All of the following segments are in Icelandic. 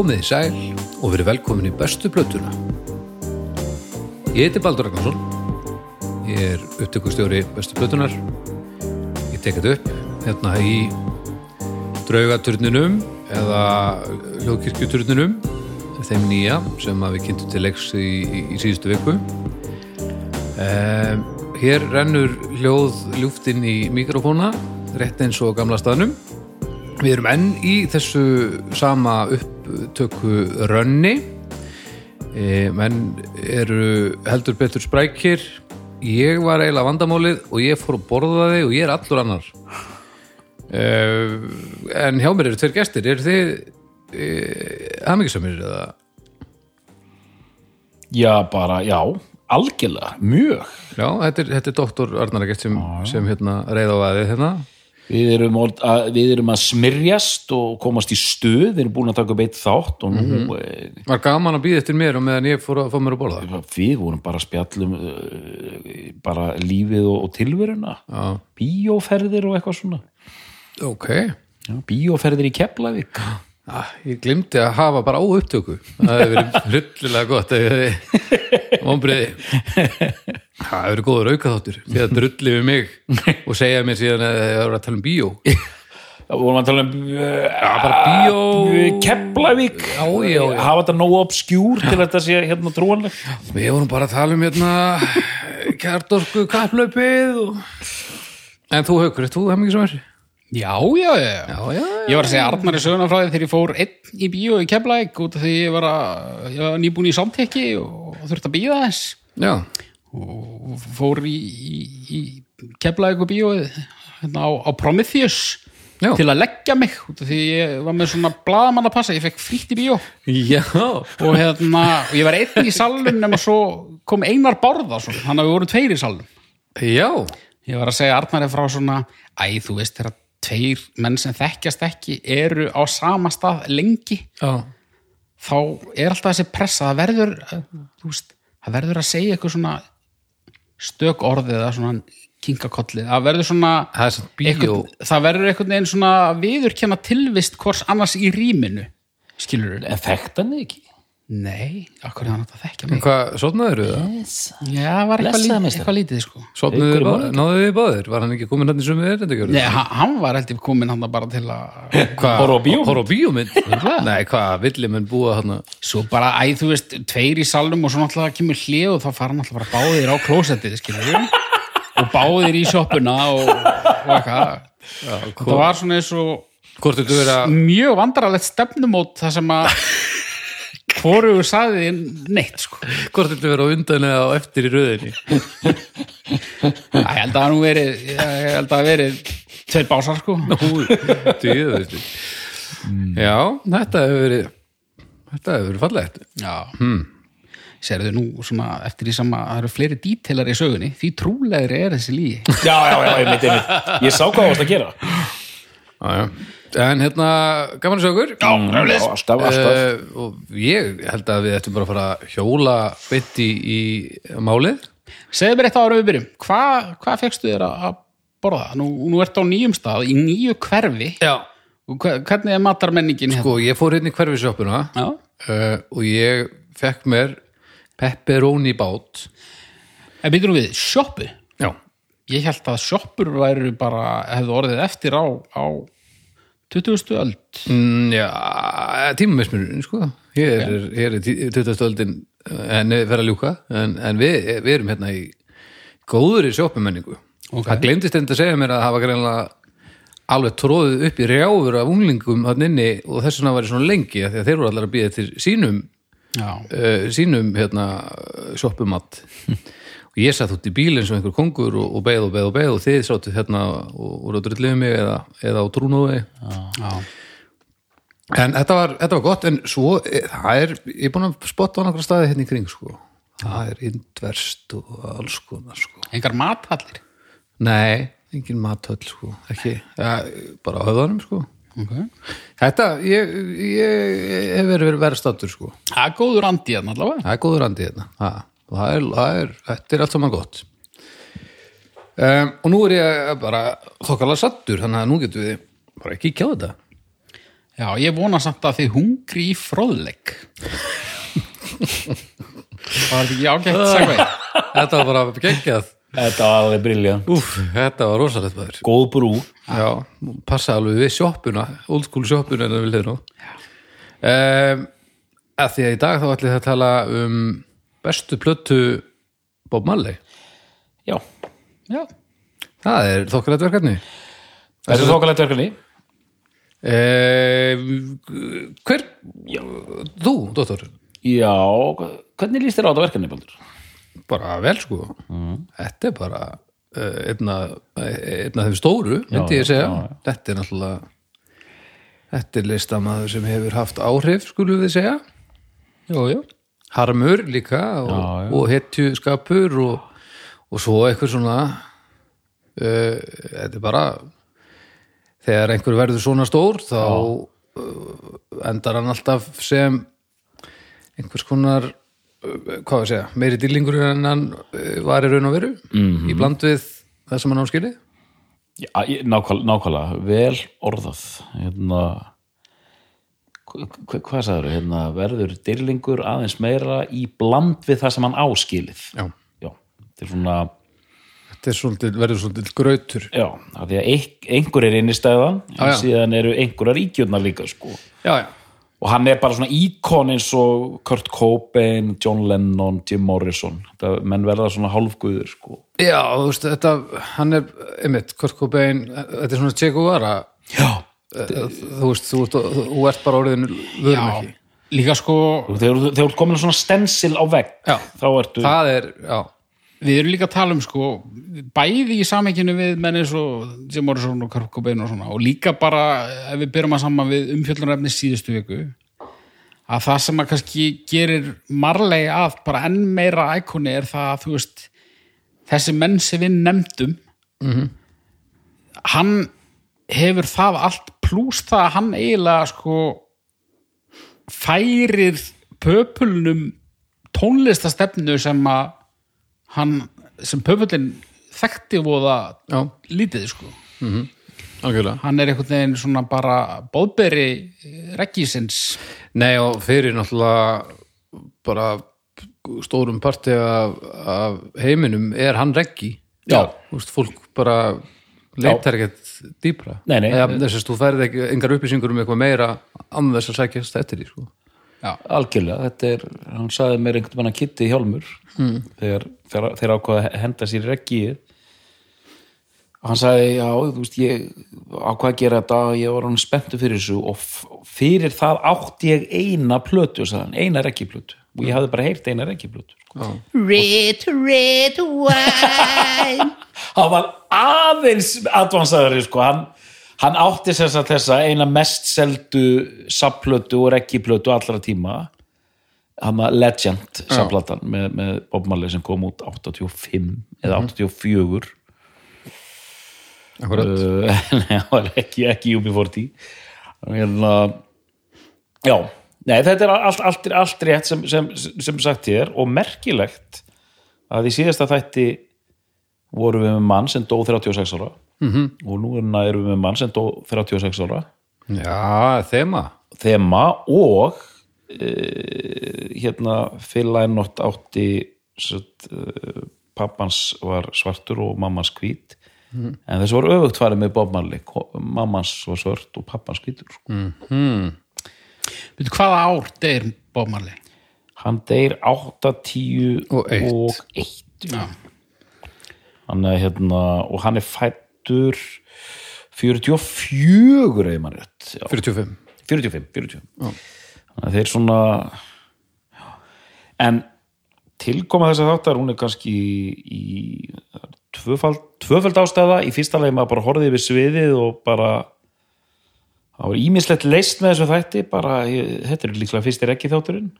Komið í sæl og verið velkomin í bestu blötuna. Ég heiti Baldur Ragnarsson. Ég er upptökustjóri bestu blötunar. Ég tek þetta upp hérna í draugaturninum eða hljóðkirkjuturninum þeim nýja sem við kynntum til leiks í, í, í síðustu viku. Um, hér rennur hljóð ljúftinn í mikrofóna rétt eins og gamla staðnum. Við erum enn í þessu sama upptöku rönni. E, menn eru heldur betur sprækir. Ég var eiginlega vandamálið og ég fór að borða þig og ég er allur annar. E, en hjá mér eru tveir gestir. Eru þið e, hamingisamir eða? Já, bara, já, algjörlega, mjög. já, þetta er, þetta er doktor Arnar Egert sem, sem hérna reyða á aðið hérna Við erum, að, við erum að smyrjast og komast í stuð, við erum búin að taka beitt þátt og nú, mm var gaman að býða eftir mér og meðan ég fór að fá mér að borða? Við vorum bara að spjallum uh, bara lífið og, og tilveruna, já, bíóferðir og eitthvað svona. ok. Já, bíóferðir í Keflavík. Ah, ég glimti að hafa bara á upptöku það hefur verið hryllilega gott vonbreiði það hefur verið góður aukaþáttur því að drulli við mig og segja mér síðan að það er að tala um bíó Já, við vorum að tala um uh, bara bíó Keflavík. Já, já. Hafa þetta nógu obskjúr til þetta sé hérna trúanleg. við vorum bara að tala um hérna kjartorku kapplaupið og... en þú haukur, þú hef mikið sem er Já, já, já, já. já, já, Ég var að segja Arnari söguna frá því þegar ég fór einn í bíó í Keflæk út af því ég var, að, ég var nýbúin í samtekki og þurfti að bíða þess já, og fór í, í, í Keflæk og bíóið hérna, á, á Prometheus Já. til að leggja mig út af því ég var með svona blaðamann að passa, ég fekk frítt í bíó. Já. Og hérna, ég var einn í salnum nema svo kom Einar Bárðarsson þannig að við vorum tveir í salnum. Já, Ég var að segja Arnari frá svona æ, þú veist, þegar tveir menn sem þekkjast ekki eru á sama stað lengi, já. þá er alltaf þessi pressa, það verður þú veist, það verður að segja eitthvað svona stök orðið eða svona kinkakollið, það verður svona það er eitthvað, það verður einhvern veginn svona viðurkenna tilvist hvors annars í rýminu skilur En þekkt hann ekki? Nei, akkur er hann að þekkja mig? hvað, sotnaður það? Já, var eitthvað, meistari. eitthvað lítið sko. Báðir, morgun. náðu þið báðir? Var hann ekki komin hann í sömu erindakjörðu? Nei, hann hann var held ég komin hann bara til að á bíómynd? Nei, hvað, villi menn búa hann Svo bara, æ, þú veist, tveir í salnum og svo náttúrulega kemur hlið og þá fara náttúrulega bara báðir á klósettið, við og báðir í sjoppuna og, og eitthvað. Það var svona eins og mjög vandrarlegt stefnumót það sem að hvorugur saði neitt, sko. Hvort þetta vera á undan eða á eftir í röðinni? Ég held að það nú verið ég held að það verið tveir básar, sko. Dýðu, veistu Já, þetta hefur verið Þetta hefur verið fallegt. Já. Hmm. Serðu nú svona eftir því sem að það eru fleiri dítilar í sögunni því trúlegri er þessi lígi Já, já, já, einmitt, einmitt. Ég sá hvað það varst að gera. Já, já. En hérna, gaman að sögur Já, já, alltaf, alltaf. uh, Og ég held að við ættum bara að fara að hjóla beitt í, í málið. Segðu mér eitt ára við byrjum, hvað hva fegstu þér að að borða? Nú, nú ertu á nýjum stað, í nýju hverfi. Já. Og hve- hvernig er matarmenningin hérna? Sko, ég fór hérna í hverfisjóppuna Já, uh, og ég fekk mér pepperoni bát. En byrjum við, sjoppu? Já Ég held að sjoppur væru bara hefðu orðið eftir á, á 20. öld mm, Já, tímamismunurinn sko Hér er, hér er tí- 20. öldin henni fer að ljúka en, en við, við erum hérna í góður í sjóppumenningu Ok. Það glemdist einnig að segja mér að hafa greinlega alveg tróðið upp í rjáfur af unglingum hann inni og þess vegna ég svona lengi því að þeir voru allar að býða til sínum uh, sínum hérna sjoppumatt og ég satt út í bílinn sem einhver kongur og, og beið og beið og beið og þið sáttu hérna og voru að drulliðu mig eða, eða á trúnóði en þetta var, þetta var gott en svo, eh, það er ég er búin að spotta á nokkra staði hérna í kring sko. það er indverst og alls konar sko. engar mathallir nei, engin matöll sko. ekki, ja, bara á höfðanum sko. okay. þetta, ég, ég, ég hef verið verið stattur sko. Það er góður andi hérna allavega það er góður andi hérna það, það, er, það er, þetta er allt saman gott. Um, og nú er ég bara þokkala sattur þannig að nú getum við bara ekki kíkja á þetta. Já, ég vona samt að þið hungri í fróðleik. Var þetta ekki ágætt segvei? Þetta var bara geggjað. Þetta var alveg briljant. Úf, þetta var rosalegt maður. Góð brú. Já, passa alveg við sjoppuna old school sjoppuna en það vil þeir nú um, að Því að í dag þá ætlið það að tala um bestu plötu Bob Marley Já. Já, Það er þokkarætt verkefni Þetta er þokkalegt verkefni. um, Hver? Já. Þú, dóttor Já, hvernig líst þér á þetta verkefni, Baldur? bara vel sko þetta er bara uh, einna, einna þeim stóru myndi ég segja, já, já. þetta er náttúrulega þetta er listamaður sem hefur haft áhrif skulum við segja jú, jú harmur líka og, og hetjuskapur og, og svo eitthvað svona uh, þetta er bara þegar einhver verður svona stór þá uh, endar hann alltaf sem einhvers konar uh, hvað við segja, meiri dýlingur en hann var í raun og veru Mhm. í bland við það sem hann nákvæm, nákvæmlega, vel orðað. Hérna, hvað sagður, hérna, verður dyrlingur aðeins meira í bland við það sem hann áskilið. já, Já, þetta er svona, þetta er svolítið, verður svolítið grautur já, af því að einhver er innistæðan, Já, en já. síðan eru einhverjar ígjörnar líka, sko. Og hann er bara svona íkon eins og Kurt Cobain, John Lennon, Jim Morrison. Þetta, menn verða svona hálfguður, sko. já, þú veist, þetta hann er, einmitt, Kurt Cobain þetta er svona Che Guevara Já. Þú veist, þú, þú, þú ert bara orðin vörum ekki líka sko Þegar þú ert komin svona stensil á vegg, Já. þá ertu... það er, við erum líka að tala um sko bæði í samenginu við menn eins og Jim Morrison og Kurt Cobain og svona og líka bara ef við byrjum að saman við umfjöllunarefni síðustu viku að það sem að kannski gerir marlegi að bara enn meira ækoni er það að þú veist þessi menn sem við nefndum hann hefur það allt pluss það að hann eiginlega sko færir pöpulnum tónlistastefnu sem að hann sem pöpullin þekkti voða já, lítið sko. Algjörlega. Hann er einhvern veginn svona bara bóðberi reggisins Nei og fyrir náttúrulega bara stórum parti af, af heiminum er hann reggi Já. Veist, fólk bara leitar ekkert dýpra Nei, nei. Eða, þess að þú færið ekki engar upplýsingur um eitthvað meira án þess að sækjast eftir því sko. já, Algjörlega, þetta er, hann sagði mér einhvern veginn að kitti hjálmur mm. þegar, þegar, þegar ákvaða að henda sér reggið hann sagði, já, þú veist, ég ákvaða að gera þetta, ég var hann spenntu fyrir þessu og fyrir það átti ég eina plötu, sagði hann, eina reggiplötu og ég hafði bara heyrt eina reggiplötu sko. Red, red wine. hann var aðeins advansaður, sko, hann hann átti sem sagt þessa eina mest seldu sapplötu og reggiplötu allra tíma. Hann að Legend sapplatan með, með Bob Marley sem kom út 85 eða 84 Akkurat. Uh, nei, það var ekki, ekki UB40 hérna já, nei þetta er allt, allt, allt rétt sem, sem, sem sagt hér og merkilegt að í síðasta þætti vorum við með mann sem dó 36 ára. -hmm. og nú erum við með mann sem dó 36 ára. Já, þema. Þema og e, hérna Phil Lynott átti satt, e, pappans var svartur og mammans hvít. En þessu var öfugt farið með Ko- mammans var svört og pappans hvítur. Sko. Veitu hvaða ár deyr Bob Marley? Hann deyr 8, 10 Og eitt. og 1 já, hann er hérna og hann er fættur 44 eða mann rétt. Já. 45 45, 40 þannig að þeir svona já. en tilkoma þess að þáttar hún er kannski í tvöfald, tvöfald ástæða. Í fyrsta leið maður bara horfði yfir sviðið og bara það var ímislegt leist með þessu þætti bara, ég, þetta er líklega fyrsti ekki þátturinn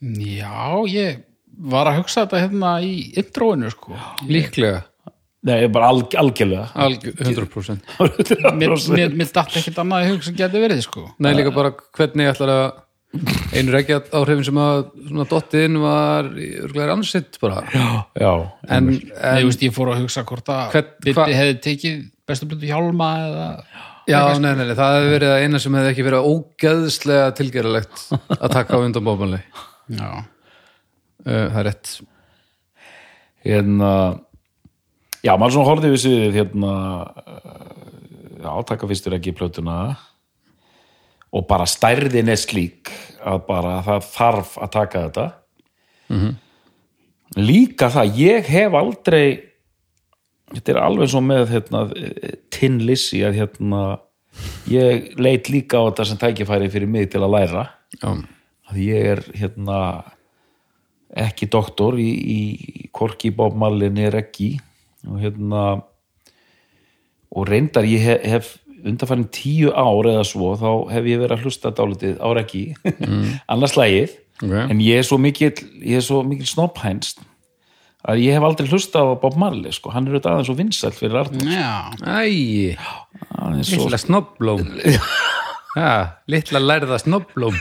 já, ég var að hugsa þetta hérna í introinu sko. Líklega, nei, bara alg, algjörlega. Alg, 100% mér, mér, mér datt ekkert annað í hug sem geti verið sko. Nei, líka bara hvernig ætlar að einu reggja áhrifin sem að svona dottið inn var örglega ansitt bara. Já, en, Nei, en veist, ég fór að hugsa hvort að hva- hefði tekið bestu blötu hjálma eða Já, nei, nei, nei, það hefði verið að eina sem hefði ekki verið ógeðslega tilgerðalegt að taka á undan bóbanlega Já, Það er rétt. Hérna já, maður svona horfði við sig hérna uh, já, taka fyrstur ekki plötuna og bara stærðin er slík að bara það þarf að taka þetta. Líka það, ég hef aldrei þetta er alveg svo með hérna, Tin Lizzy að hérna ég leit líka á þetta sem tækifæri fyrir mig til að læra. Já, að ég er hérna ekki doktor í, í Korki Bob Marley er ekki og hérna og reyndar ég hef, hef undanfærin tíu ár eða svo þá hef ég verið að hlusta dálítið á ekki annars lægið Ok. en ég er svo mikil mikil snobhænst að ég hef aldrei hlustað á Bob Marley sko, hann er auðvitað aðeins svo vinsæll fyrir Arnur já, æ, hann er svo litla snobblóm. Já, litla lærða snobblóm.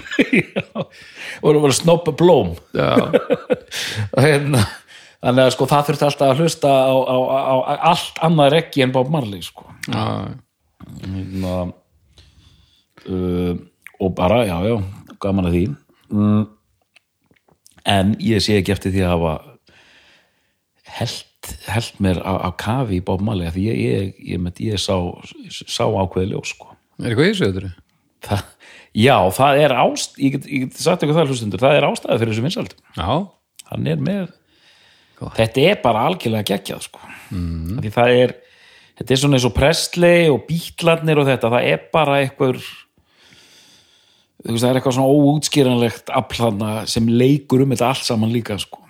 Og það var snobba blóm Já, Og hérna, þannig að sko það þurfti alltaf að hlusta á, á, á, á allt annað ekki en Bob Marley sko. Já, hérna, uh, og bara, já, já gaman að því. Mm, en ég sé ekki eftir því að hafa held, held mér á, á kafi í af því ég, ég, ég, ég, ég sá, sá ákveði ljós sko er eitthvað í þessu öðru? það, já, það er ást ég get, ég get sagt eitthvað það hlustundur, það er ástæða fyrir þessu vinsaldum hann er með Gott. þetta er bara algjörlega geggjað sko. mm. því það er þetta er svona eins og Presley og Bítlarnir og þetta, það er bara eitthvað það er eitthvað svona óútskýranlegt aflana sem leikur um þetta allt saman líka sko.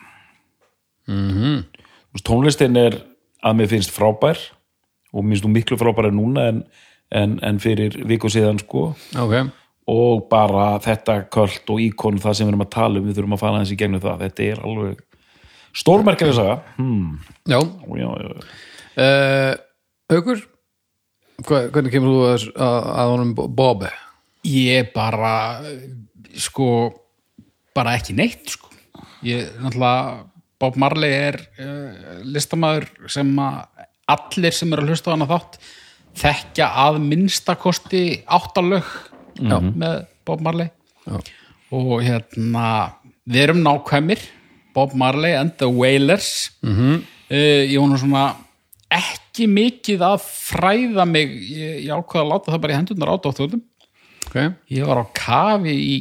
mm -hmm. Tónlistin er að mér finnst frábær og mér finnst þú miklu frábæri núna en, en, en fyrir viku síðan sko ok og bara þetta köld og íkon það sem við erum að tala um, við þurfum að fara aðeins í gegnum það þetta er alveg stórmerkileg saga hmm. Já, já, já, já. uh, Haukur hvernig kemur þú að, að, að honum Bobi? ég bara sko bara ekki neitt sko ég, náttúrulega Bob Marley er uh, listamaður sem að allir sem eru að hlusta á hana þátt þekkja að minnstakosti áttalög með Bob Marley. Já. og hérna við erum nákvæmir. Bob Marley and the Wailers. Mm -hmm. ég var nú svona ekki mikið að fræða mig. Ég, ég ákvað að láta það bara í hendurnar á dóttöldum Ok, ég var á kafi í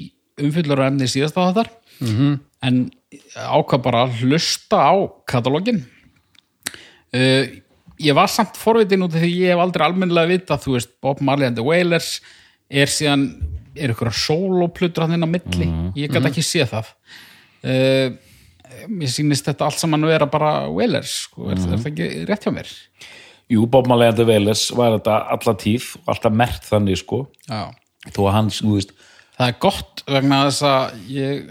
umfyllur og emni síðasta þáttar. -hmm. en ákvað bara að hlusta á katalógin uh, ég var samt forvitin út af því ég hef aldrei almennilega vita þú veist Bob Marley and the Wailers er síðan, er ykkur að sólóplutur hann inn á milli, ég gæti ekki séð það. Uh, mér sýnist þetta allt saman að vera bara Wailers, sko, er, er það ekki rétt hjá mér? Jú, Bob Marley and the Wailers var þetta alla tíð og alltaf mert þannig sko. Já. Þó að hann, þú veist, Það er gott vegna þess að ég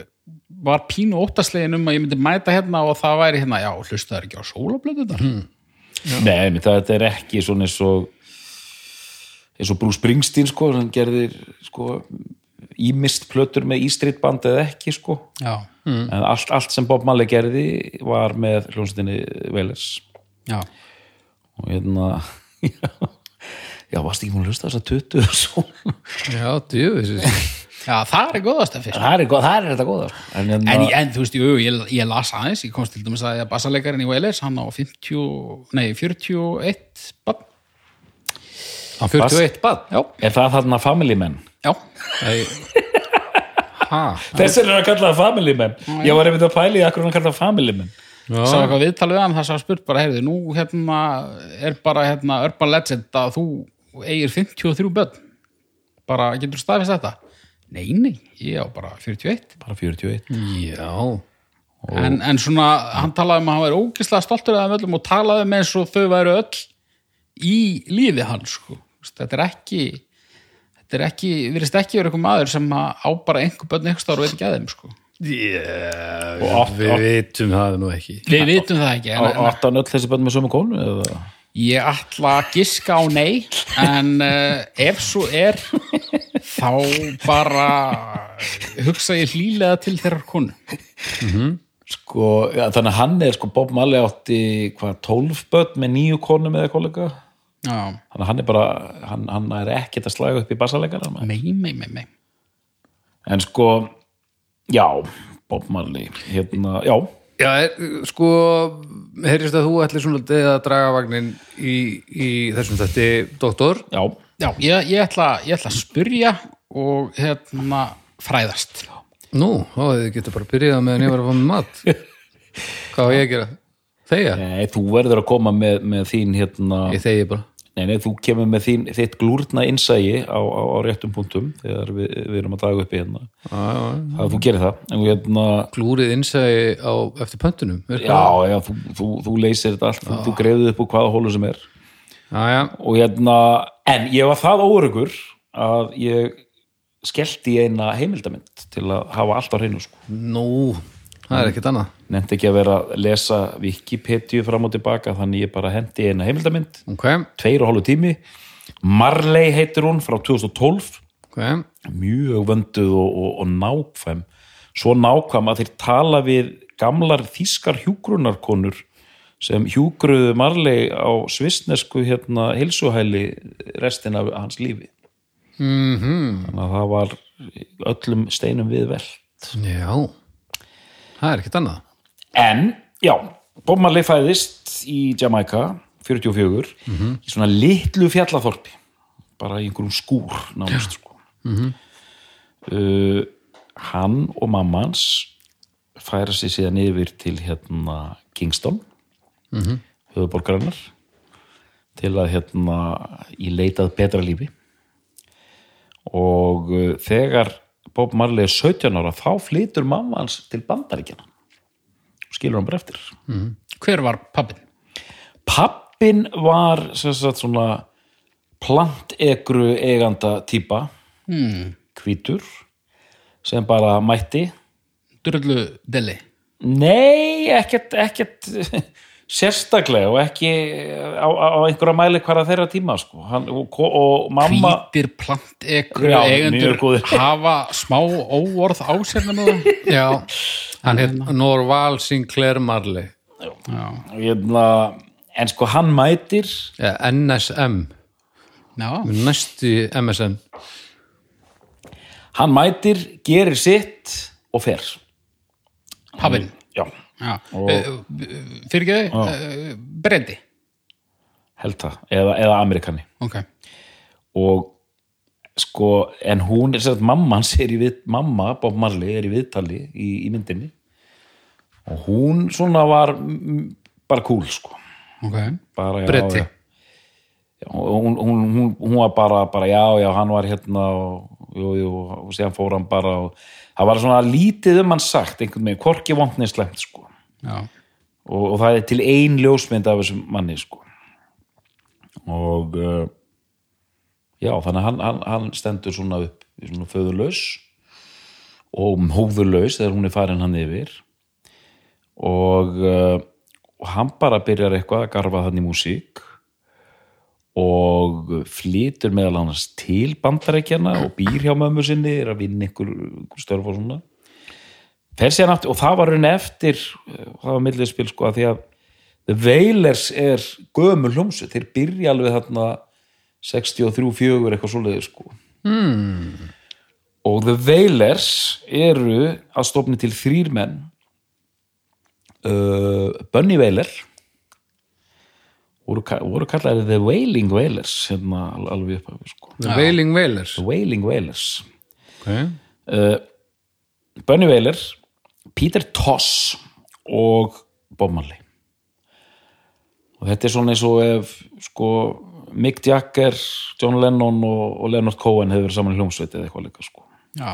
var pínu óttaslegin um að ég myndi mæta hérna og það væri hérna, já, hlustu það ekki á sólablöðu þar? nei, nei, þetta er ekki svona eins og eins og Bruce Springsteen sko, hann gerðir sko ímist plötur með E-Street band eða ekki sko. Já, en allt, allt sem Bob Marley gerði var með hljónstinni Wailers. Já. og hérna já, já varst ekki múin að hlusta þess að 20 og svo? Já, djöfis Já, það er góðast að fyrst. það er, góð- það er þetta góða sko. en, hérna, En, en þú veist, jú, ég, ég las aðeins, ég komst til dæmis að bassalegarinn í Wales, hann á 50, nei, 41 bann. Á 41 bad Já, er það þarna family men já, Ha, þessir er að kalla það family men ég var einmitt að pæli í akkur hann kalla það family men sá eitthvað viðtal við hann, það sá spurt bara, heyrðu, nú hérna er bara hérna Urban Legend að þú eigir 53 börn. Bara, getur staðfist þetta? Nei, nei, ég á bara 41. bara 41 Já, en, en svona, hann talaði um að hann væri ógislega stoltur af öllum og talaði með eins og þau væru öll í lífi hans sko. Þetta er ekki þetta er ekki, virðist ekki verið eitthvað maður sem að á bara einhver börn stáður og veit ekki að þeim sko. yeah, Og átt- við vitum það nú ekki við vitum það ekki hann öll þessi bönn með sömu konu eða? ég ætla að giska á nei en uh, ef svo er þá bara hugsa ég hlýlega til þeirrar konu. Sko, ja, þannig að hann er sko Bob Marley átti hvað 12 börn með nýju konum eða kollega Já, þannig að hann er bara, hann, hann er ekkert að slaga upp í bassaleikara mei, mei, mei, mei en sko, já Bob Marley, hérna, já. Já, sko, heyrist að þú ætlir svona að draga vagnin í, í þessum þetta doktor. já, Já, ég, ég, ætla, ég ætla að spyrja og hérna fræðast Nú, þá þið getur bara byrjað meðan ég var að fá með mat. Hvað var ég að gera? Þegja? nei, þú verður að koma með, með þín hérna, Ég þegi bara. nei, nei, þú kemur með þín, þitt glúrna innsægi á, á, á réttum punktum þegar við, við erum að draga upp í hérna Já, já, já. það þú gerir það, en hérna Glúrið innsæði á, eftir pöntunum. já, já, þú, þú, þú leysir þetta allt þú, þú greiðið upp úr hvaða hólu sem er Já. og hérna, en ég var það óörugur að ég skellti í eina heimildamind til að hafa allt á hreinu sko. Nú, það er ekkert annað. nefndi ekki að vera að lesa Wikipedia fram og tilbaka þannig ég bara hendi eina heimildamind Ok, tveir og hálfu tími Marley heitir hún frá 2012 ok. mjög vönduð og, og, og nákvæm svo nákvæm að þeir tala við gamlar þýskar hjúgrunarkonur sem hjúgruðu Marley á svissnesku hérna hilsuhæli restin af hans lífi. Mm þannig að það var öllum steinum við vel Já, það er ekkert annað. en, já, Bob Marley fæðist í Jamaica 44 í svona litlu fjallaþorpi bara í einhverjum skúr nánast sko. Uh, hann og mamma hans færa sig síðan yfir til hérna Kingston mm höfuborgarinnar til að hérna í leitað betra lífi. Og uh, þegar Bob Marley er 17 ára þá flytur mamma hans til bandaríkjana og skilur hann bara eftir. Hver var pappin? pappin var sagt svona plantegru eiganda típa Hmm. hvítur sem bara mætti. Drullu Deli? Nei, ekkert, ekkert sérstaklega og ekki á, á á einhverja mæli hverja þeirra tíma sko. Hann, og, og mamma Hvítir plantekru Já, eigendur hafa smá óorð á sér með það. Já, hann heit Norval Sinclair Marley. Já, hérna, en sko hann mætir. Ja, NSM, já, næstu MSN. hann mætir, gerir sitt og fer. Já, Já, Og- fyrir ekki uh, brendi. Held það, eða, eða amerikani. Ok, og sko, en hún er sett mamma hans er í við, mamma, Bob Marley er í viðtali í, í myndinni. Og hún svona var bara cool sko. Ok. Bara, já, Bretti. já. Hún, hún, hún, hún var bara, bara já, já, hann var hérna og, jú, jú, og síðan fór hann bara og það var svona lítið um hann sagt einhvern veginn, hvorki vondni slemt sko. Og, og það er til ein ljósmynd af þessum manni sko. Og uh, já, þannig að hann, hann, hann stendur svona upp svona föðurlaus og hóðurlaus þegar hún er farin hann yfir. Og, uh, og hann bara byrjar eitthvað að garfa þannig músík og flytur meðal annars til bandarækjana og býr hjá mömmu sinni er að vinna ykkur, ykkur störf og svona. Aftur og það var raun eftir eh, það var milliðspil sko að því að The Wailers er gömul hljómsu þeir byrja alveg þarna 63-4 eitthvað svoleiði sko. Hmm. og The Wailers eru að stofni til þrýr menn. Uh, Bunny Wailer voru, voru kallaði The Wailing Wailers hérna al- alveg upp af sko. The Wailing Wailers. The Wailing Wailers Ok. uh, Bunny Wailer Peter Toss og Bob Marley. Og þetta er svona eins og ef sko Mick Jagger, John Lennon og, og Leonard Cohen hefur verið saman í hljómsveit eða eitthvað líka sko. Já,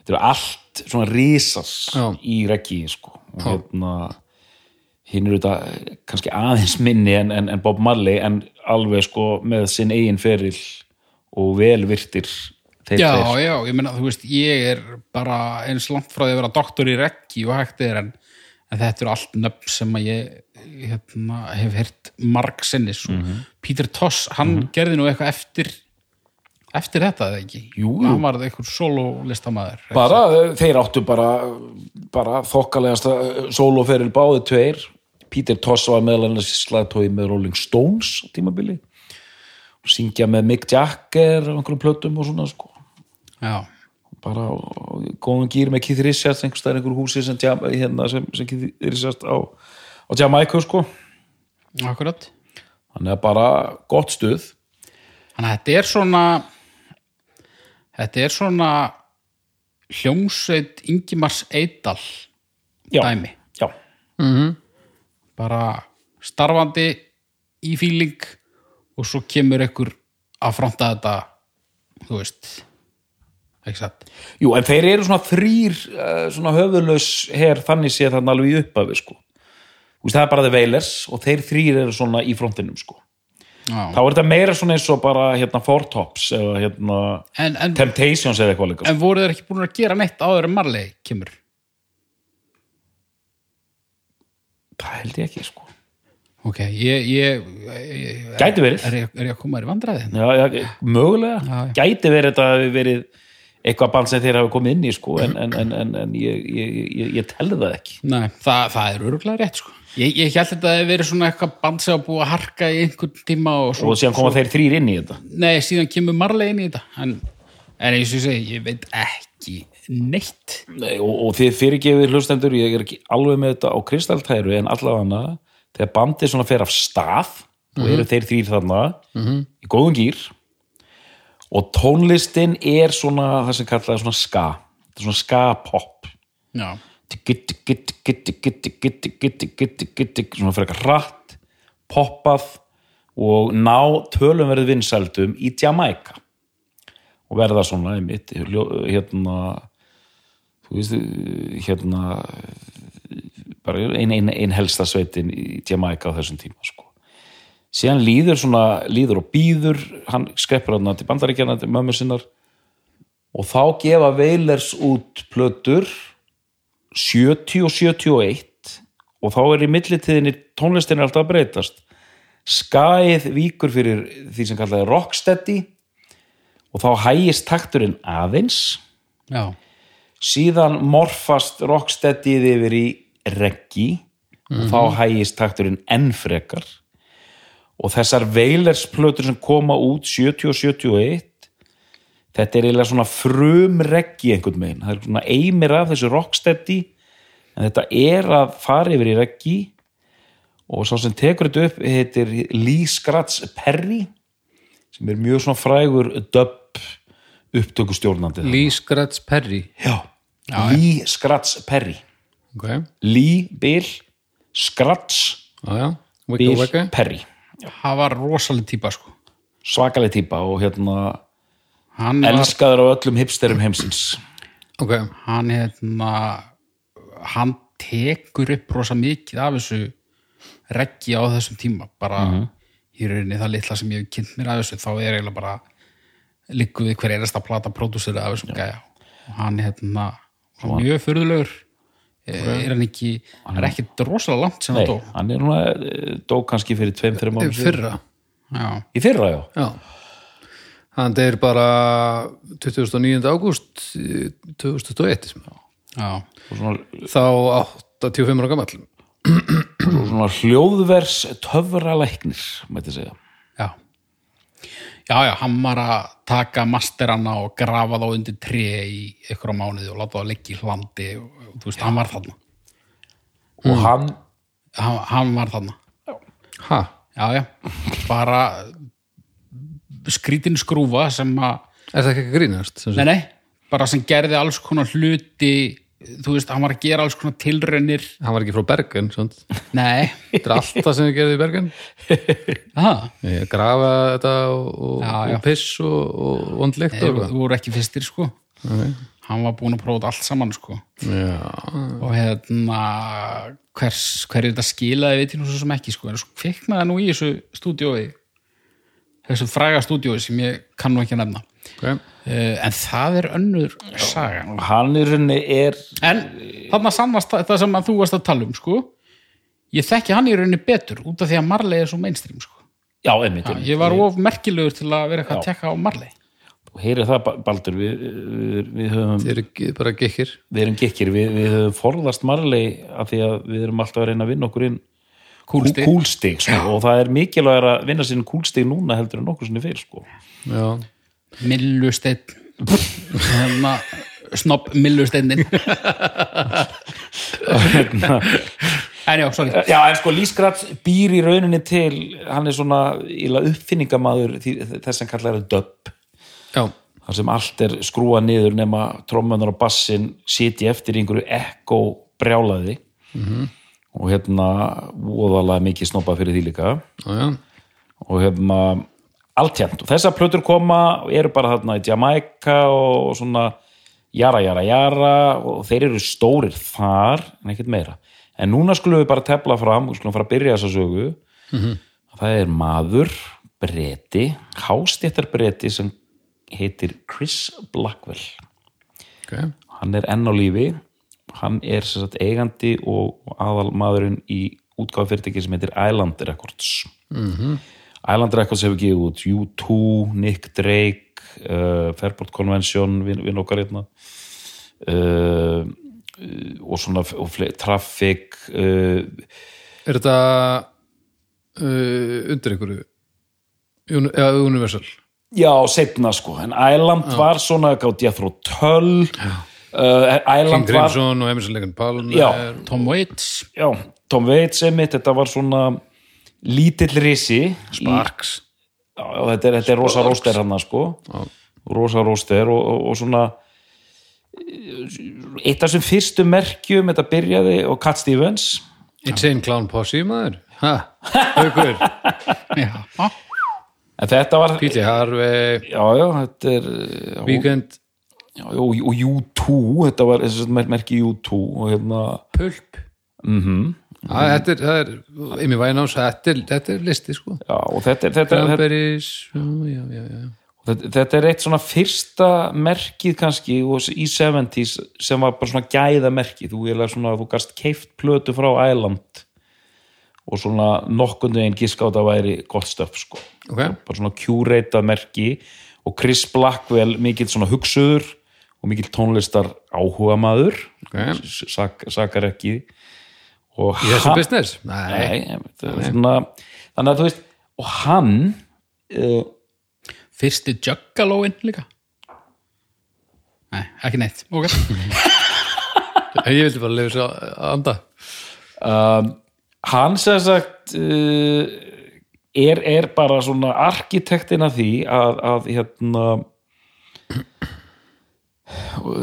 þetta eru allt svona risas Já. í reggi sko. Og hérna hinn eru þetta kannski aðeins minni en, en, en Bob Marley en alveg sko með sinn eigin feril og vel virtir þeir já, tveir. já, ég meina, þú veist, ég er bara eins langt frá því að vera doktor í reggi og hægt er en, en þetta eru allt nöfn sem að ég hérna, hef heyrt marg sinnis og Mhm. Peter Toss, hann gerði nú eitthvað eftir eftir þetta, eða ekki? Jú. Hann var eitthvað sólólistamæður bara, eh, þeir áttu bara bara þokkalegasta sóloferil báði tveir Peter Toss var meðal annars slagtói með Rolling Stones á tímabili. Syngja með Mick Jagger á einhverjum plötum og svona sko. Já, bara góðum gýr með Keith Richards einhvers staðar í einhverju húsi sem, hérna, sem, sem Keith Richards á, á Jamaica sko. Akkurat. Þannig að bara gott stuð. Þannig að þetta er svona þetta er svona hljómsveit Ingimars Eidal já, dæmi. Já, bara starfandi í fíling og svo kemur ykkur að fronta þetta þú veist ekki satt Jú, en þeir eru svona þrýr uh, svona höfuðlaus her þannig séð þannig alveg í upphafi sko Þú veist, það er bara The Wailers og þeir þrýr eru svona í frontinum sko Já. þá er þetta meira svona eins og bara hérna Four Tops eða hérna en, en, Temptations eða eitthvað líka sko. en voru þeir ekki búin að gera neitt áður en Marley kemur það held ég ekki sko. Ok, ég, ég, ég Gæti verið. er, ég- er ég að koma þér í vandræði já, já, mögulega, Já, já. gæti verið þetta hafi verið eitthvað band sem þeir hafi komið inn í sko en, en, en, en, en ég, ég, ég, ég telði það ekki. Nei, það, það er öruglega rétt sko. Ég, ég held þetta að það verið svona eitthvað band sem að búið að harka í einhvern tíma og, svo, og síðan koma þeir þrýr inn í þetta. Nei, síðan kemur Marley inn í þetta. En, en eins og ég segi, ég veit ekki neitt Nei, og, og þið fyrirgefið hlustendur ég er ekki alveg með þetta á kristaltæru en allavega þegar bandið svona fer af stað mm -hmm. og mhm. eru þeir þrýr þarna mm -hmm. í góðum gýr og tónlistin er svona það sem kallaði svona ska svona ska pop já svona fyrir eitthvað hratt poppað og ná tölumverð vinsældum í Jamaica og verða svona einmitt hérna veist, hérna bara ein, ein, ein helsta sveitin í Jamaica á þessum tíma sko. síðan líður svona líður og býður, hann skreppur hann til bandaríkjana til mömmu sinnar. Og þá gefa Veilers út plötur 70 og 71 og þá er í millitíðinni tónlistin er alltaf að breytast. Skæð víkur fyrir því sem kallaði rocksteady og þá hægist takturinn aðeins. Já, síðan morfast rocksteadyð yfir í reggi og þá hægist takturinn enn frekar. Og þessar veilersplötur sem koma út 70 og 71 þetta er eiginlega svona frum reggi einhvern veginn, það er svona eimir af þessu rocksteady en þetta er að fara yfir í reggi og sá sem tekur þetta upp heitir Lee Scratch Perry sem er mjög svona frægur dub upptökustjórnandi Lee Scratch Perry? Já, Lee Scratch Perry. Ok, Lee Bill Scratch já já. Wicca Bill Wicca Perry. Það var rosaleg típa sko. Svakaleg típa og hérna hann var, elskaður á öllum hipsterum heimsins. Ok, hann hérna hann tekur upp rosa mikið af þessu reggi á þessum tíma. Bara í rauninni það litla sem ég hef kynnt mér af þessu þá er eiginlega bara liggur við hver einasta plata pródúsir af þessum gæja. Og hann hérna mjög furðulegur. Er hann ekki, hann er ekki rosalega langt sem Nei, hann dó. hann er núna eh, dó kannski fyrir tveim, þreim árum síðan fyrra. já, Í fyrra, já. Já. Hann er bara 29. ágúst 2021 já, og svona, þá 85 ára gamall. Og svona hljóðvers töfralæknir, mætti segja já já, já, hann var að taka masterana og grafa þá undir tré í einhverja mánuði og láta það leggja í hlandi og, og þú veist, hann var þarna. Og hann, hann, hann var þarna. Ha, já, já, bara skrítin skrúfa sem að er það ekki grínast nei, nei, bara sem gerði alls konar hluti þú veist, hann var að gera alls konar tilraunir. Hann var ekki frá Bergen svont. nei, þetta er allt það sem við gerðum í Bergen. Ég grafa þetta og, Já, já. og piss og, og vondlegt eitthvað. voru ekki fyrstir sko. Hann var búin að prófa allt saman sko. Já, og hérna hvers, hverju þetta skilaði veit ég nú svo sem ekki sko. En svo kviknaði nú í þessu stúdiói þessu fræga stúdiói sem ég kann nú ekki að nefna ok. Uh, en það er önnur saga. Hann í rauninni er en þarna sannast það sem þú varst að tala um sko. Ég þekki hann í rauninni betur út af því að Marley er svo mainstream sko. Já, einmitt, einmitt. ég var of merkilegur til að vera eitthvað að tekka á Marley. Og heyrið það, Ba- Baldur við, við, við höfum Þið eru ekki- bara gekkir. Við erum gekkir, við, við höfum forðast marlei af því að við erum alltaf að reyna að vinna okkur inn Kúlstig. kúlstig sko, og það er mikilvæg að vinna sín kúlstig núna heldur en nokkuð sinni fyrir sko. Já, Millusteinn hérna, Snobb millusteinnin En já, sorry. Já, en sko Lísgrats býr í rauninni til hann er svona því, þess sem kallar er döbb. Já, þar sem allt er skrúa niður nema trommunar og bassin sitji eftir einhverju ekko brjálaði og hérna voðalega mikið snoppa fyrir því líka. Já, já. og hérna alltjent og þessar plötur koma og eru bara þarna í Jamaica og svona jara, jara, jara og þeir eru stórir þar en ekkert meira. En núna skulum við bara tefla fram og skulum fara að byrja þessa sögu. Það er maður breti, hástéttar breti sem heitir Chris Blackwell. Ok. Hann er enn á lífi. Hann er sagt eigandi og aðal maðurinn í útgáfa fyrirtæki sem heitir Island Records. -hmm. Island Records hefur gefið út U2, Nick Drake uh, Fairport Convention vinn vin okkar hérna. Uh, og svona og Traffic uh, Er þetta uh, undir einhverju? Eða Universal. Já, setna sko. En Island var svona gátt ég þró töl. Uh, King Crimson og Emerson Legan Palmer Já. Tom Waits. Já, Tom Waits einmitt, þetta var svona lítill risi Sparks. Já, já, þetta er, þetta er rosa róster hann sko. Rosa róster og, og, og svona eitt af þessum fyrstu merkjum þetta byrjaði og Cat Stevens. Insane Clown Posse maður. Ha, haukur, Já, en þetta var PJ Harvey. Já, já, þetta er já, Weekend, já, og, og U2 þetta var þessi mer- merki U2 og hérna Pulp. Mm Æ, þetta er, það er Amy Winehouse, þetta er, þetta er listi sko. Já, og þetta, er- þetta, Cranberries, já, já, já, þetta, er eitt svona fyrsta merkið kannski í 70s sem var bara svona gæða merkið þú, þú gast keift plötu frá Island og svona nokkundu einn giska á þetta væri gott stöf sko. Ok, bara svona curata merki og Chris Blackwell mikill svona hugsuður og mikill tónlistar áhuga maður Ok. sak, sakar ekki og í þessu business? Nei, Nei, svona, þannig að þú veist og hann uh, fyrsti Juggalóin líka. Nei, ekki neitt. Ok, ég vildi bara lefa svo anda. Um, hann sem sagt uh, er, er bara svona arkitektin að því að, að hérna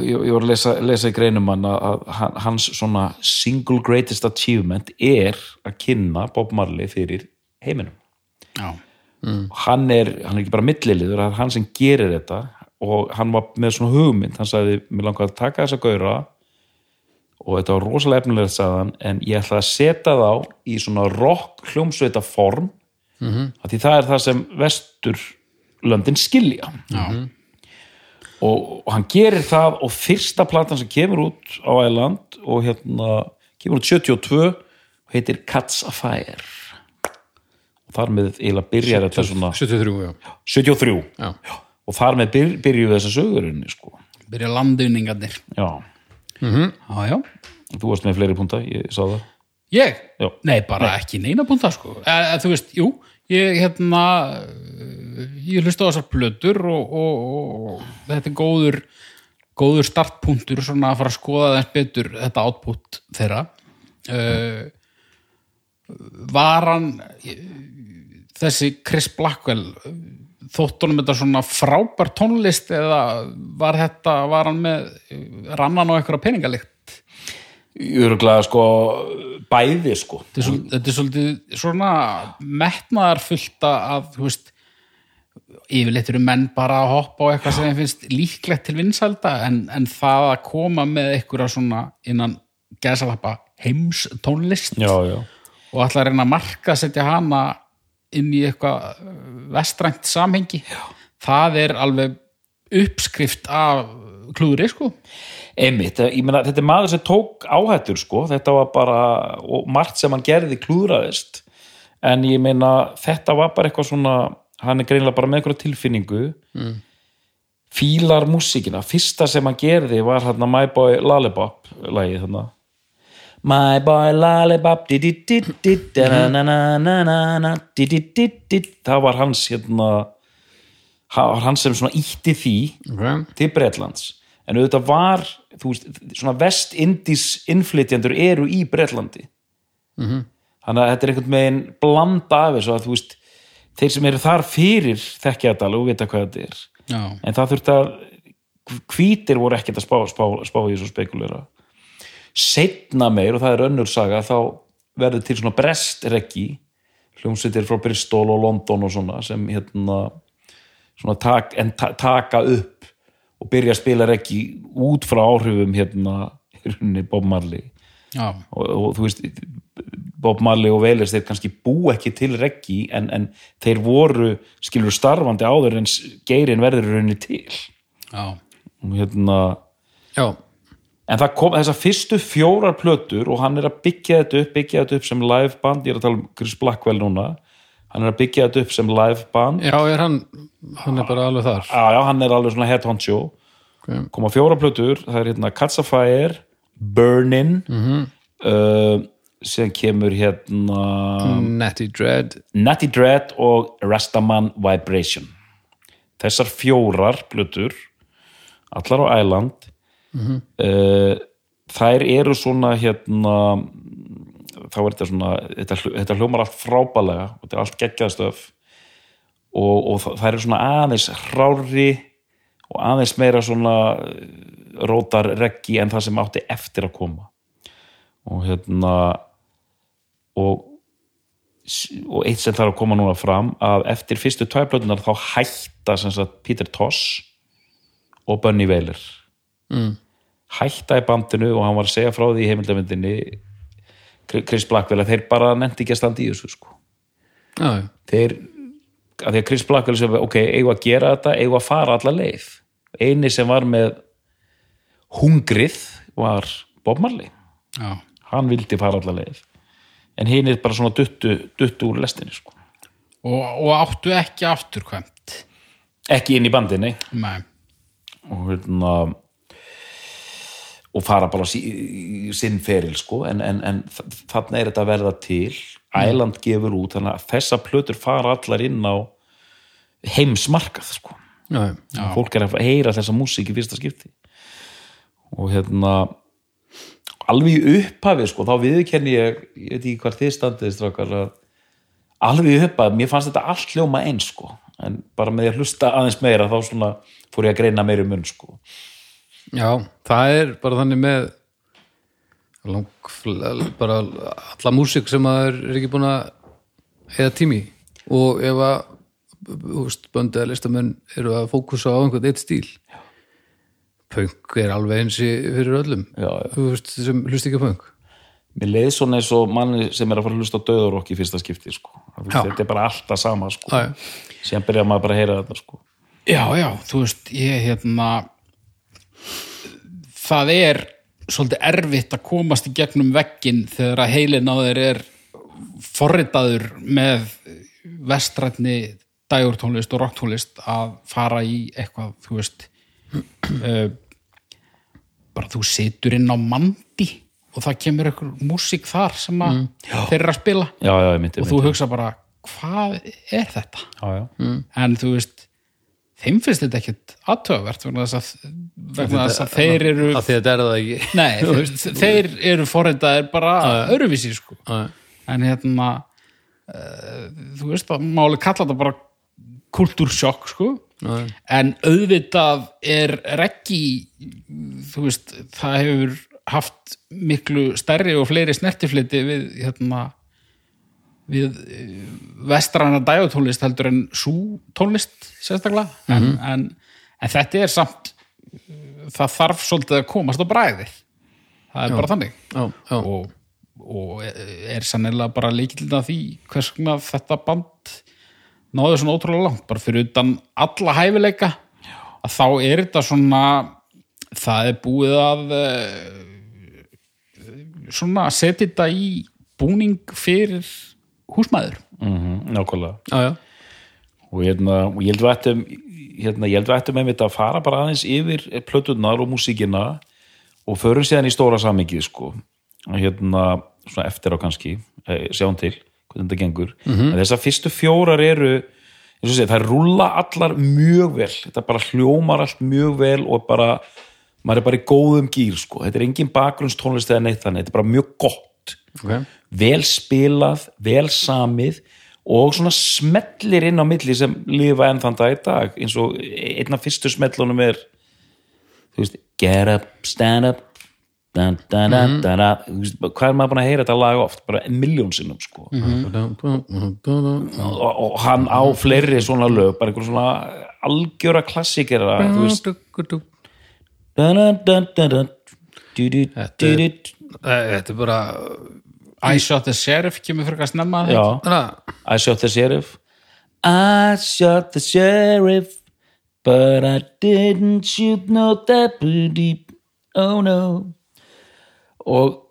ég, ég var að lesa, lesa í greinum hann að, hans svona single greatest achievement er að kynna Bob Marley fyrir heiminum. Já, hann er, hann er ekki bara milliliður, það er hann sem gerir þetta og hann var með svona hugmynd. Hann sagði, mér langar að taka þessa gaura og þetta var rosalega efnilegt sagðan, en ég ætla að setja þá í svona rock hljómsveita form -hmm. því það er það sem vesturlöndin skilja. Já. Og, og hann gerir það og fyrsta platan sem kemur út á Æland og hérna kemur út 72 og heitir Cats Afire og þar með eiginlega byrjar þetta svona 73, já, 73 já. og þar með byr, byrjuðu þessa sögurinni sko. Byrja landunningarnir já, Já, já þú varst með fleiri punta, ég sá það Ég? Já. Nei, bara ekki neina búnda sko. e, e, Þú veist, jú, ég hérna ég hlusta á þessar plötur og, og, og, þetta er góður góður startpunktur svona að fara að skoða þess betur þetta output þeirra. Uh, var hann þessi Chris Blackwell þóttunum þetta svona frábær tónlist eða var þetta var hann með rannan á einhverja peningalikt Öruglega sko bæði sko. Þetta er, svolítið svona metnaðarfullt að þú veist yfirleitt eru menn bara að hoppa á eitthvað sem finnst líklegt til vinsælda en, en það að koma með einhverja svona innan gæsalappa heims tónlist Já, já, og að reyna að marka setja hana inn í eitthvað uh, vestrænt samhengi Já. það er alveg uppskrift af klúðri sko einmitt, ég meina þetta er maður sem tók áhættur sko, þetta var bara margt sem hann gerði klúðraðist. En ég meina þetta var bara eitthvað svona, hann er greinlega bara með eitthvað tilfinningu. Mm. fílar músíkina, fyrsta sem hann gerði var hérna My Boy Lollipop lagið þarna. My boy lollipop það var hans hérna það var hans sem svona ítti því okay. til Bretlands. En auðvitað var, þú veist, svona vest-indís innflytjandur eru í Bretlandi. -hmm. þannig að þetta er einhvern veginn blanda af þessu að þú veist þeir sem eru þar fyrir þekkja þetta alveg og vita hvað þetta er. Já, en það þurfti að hvítir voru ekkert að spá, spá, spá í þessu spekulera. Setna meir og það er önnur saga þá verður til svona brestreggi hljómsveitir frá Bristol og London og svona sem hérna svona tak, taka upp og byrja að spila reggi út frá áhrifum hérna rauninni Bob Marley. Og, og þú veist Bob Marley og Veles þeir kannski bú ekki til reggi en, en þeir voru skilur starfandi áður en geirin verður rauninni til. Já, og hérna já, en það kom þessar fyrstu fjórar plötur og hann er að byggja þetta upp byggja þetta upp sem live band, ég er að tala um Chris Blackwell núna, hann er að byggja þetta upp sem live band, já, er hann hann er bara alveg þar já, já, hann er alveg svona head honcho, okay. koma fjórar plötur það er hérna Catch a Fire Burnin Mhm. uh, síðan kemur hérna Natty Dread Natty Dread og Rastaman Vibration þessar fjórar plötur allar á Æland Mhm. uh, þær eru svona hérna þá er þetta svona þetta, þetta hljómar allt frábælega og þetta er allt geggjaðstöf og, og það, það eru svona aðeins hrári og aðeins meira svona eh, rótar reggi en það sem átti eftir að koma. Og hérna og og eitt sem þarf að koma núna fram að eftir fyrstu tvæplötunar þá hætta sagt Peter Toss og Bunny Wailer. Mm. hætta í bandinu og hann var að segja frá því í heimildamindinni Chris Blackwell að þeir bara nefndi ekki að standa í þessu sko. já, þeir, að því að Chris Blackwell sem ok, eigum að gera þetta, eigum að fara alla leið. Eini sem var með hungrið var Bob Marley. Já, hann vildi fara alla leið. En hinn er bara svona duttu, duttu úr lestinni sko. og, og áttu ekki afturkvæmt? Ekki inn í bandinni Nei, og hérna og fara bara sí, í sinn feril sko en, en, en þannig er þetta að verða til. Æland gefur út þannig að þessa plötur fara allar inn á heimsmarkað sko. Já, já. Fólk er að heyra þessa músík í fyrsta skipti. Og hérna alveg í upphafi sko þá viðurkenni ég, ég veit ekki hvað þið standið strákar að alveg í upphafi, mér fannst þetta allt hljóma eins sko. En bara með því að hlusta aðeins meira þá svona fór ég að greina meiri mun sko Já, það er bara þannig með lang, bara alla músík sem maður er ekki búin að eða tími og ef að böndið að listamenn eru að fókusa á einhvern eitt stíl punk er alveg eins í fyrir öllum Já, já. veist, sem hlust ekki punk mér leið svona eins og manni sem er að fara að hlusta döðurokk í fyrsta skipti sko. Já. þetta er bara alltaf sama sko. Já, já. síðan byrja maður bara að heyra þetta sko. já, já, þú veist ég hérna það er svolítið erfitt að komast í gegnum veggin þegar að heilin á þeir er forritaður með vestrætni dægurtónlist og rocktónlist að fara í eitthvað, þú veist uh, bara þú situr inn á mandi og það kemur eitthvað músík þar sem að þeir eru að spila. Já, já, myndi, og þú hugsa bara, hvað er þetta? já, já. en þú veist þeim finnst þetta ekkert aðtöfavert vegna þess að, vegna þess að þeir eru að þetta er það ekki. Nei, veist, þeir eru forritaðir bara öruvísi sko. Já, en hérna uh, þú veist að máli kalla þetta bara kultúrsjokk sko. Já, en auðvitað er reggi þú veist, það hefur haft miklu stærri og fleiri snertifliti við hérna við eh, vestræna dægutónlist heldur en sú tónlist sérstaklega. En, en, en þetta er samt það þarf svolítið að komast á bræðið það er bara þannig. Já, já. og, og er sannilega bara líkildin að því hvers vegna þetta band náðu svona ótrúlega langt. Bara fyrir utan alla hæfileika að þá er þetta svona það er búið að eh, svona setja þetta í búning fyrir húsmæður Mm nákvæmlega. Já, já. og, hérna, ég held við ættum hérna, ég held við ættum einmitt að fara bara aðeins yfir plötunar og músíkina og förum síðan í stóra samingið sko. Hérna, svona eftir á kannski eh, sjáum til hvernig þetta gengur. En þessar fyrstu fjórar eru segja, það rúlla allar mjög vel. Þetta bara hljómar allt mjög vel og bara, maður er bara í góðum gýr sko, þetta er engin bakgrunnstónlist eða neitt þannig, þetta er bara mjög gott okay. vel spilað, vel samið og svona smellir inn á milli sem lifa enn þann dag í dag. Eins og einn af fyrstu smellunum er þú veist, get up, stand up da, da, da, da, da. Þú veist, hvað er maður búin að heyra þetta lag oft? Bara miljón sinnum sko. Og, og hann á fleiri svona lög, bara einhver svona algjöra klassikera þú veist. da, da, da, da, da, du, du, Þetta er-. Þetta er bara I shot the sheriff kemur fyrir að snemma I shot the sheriff. I shot the sheriff But I didn't shoot no deputy Oh no. Og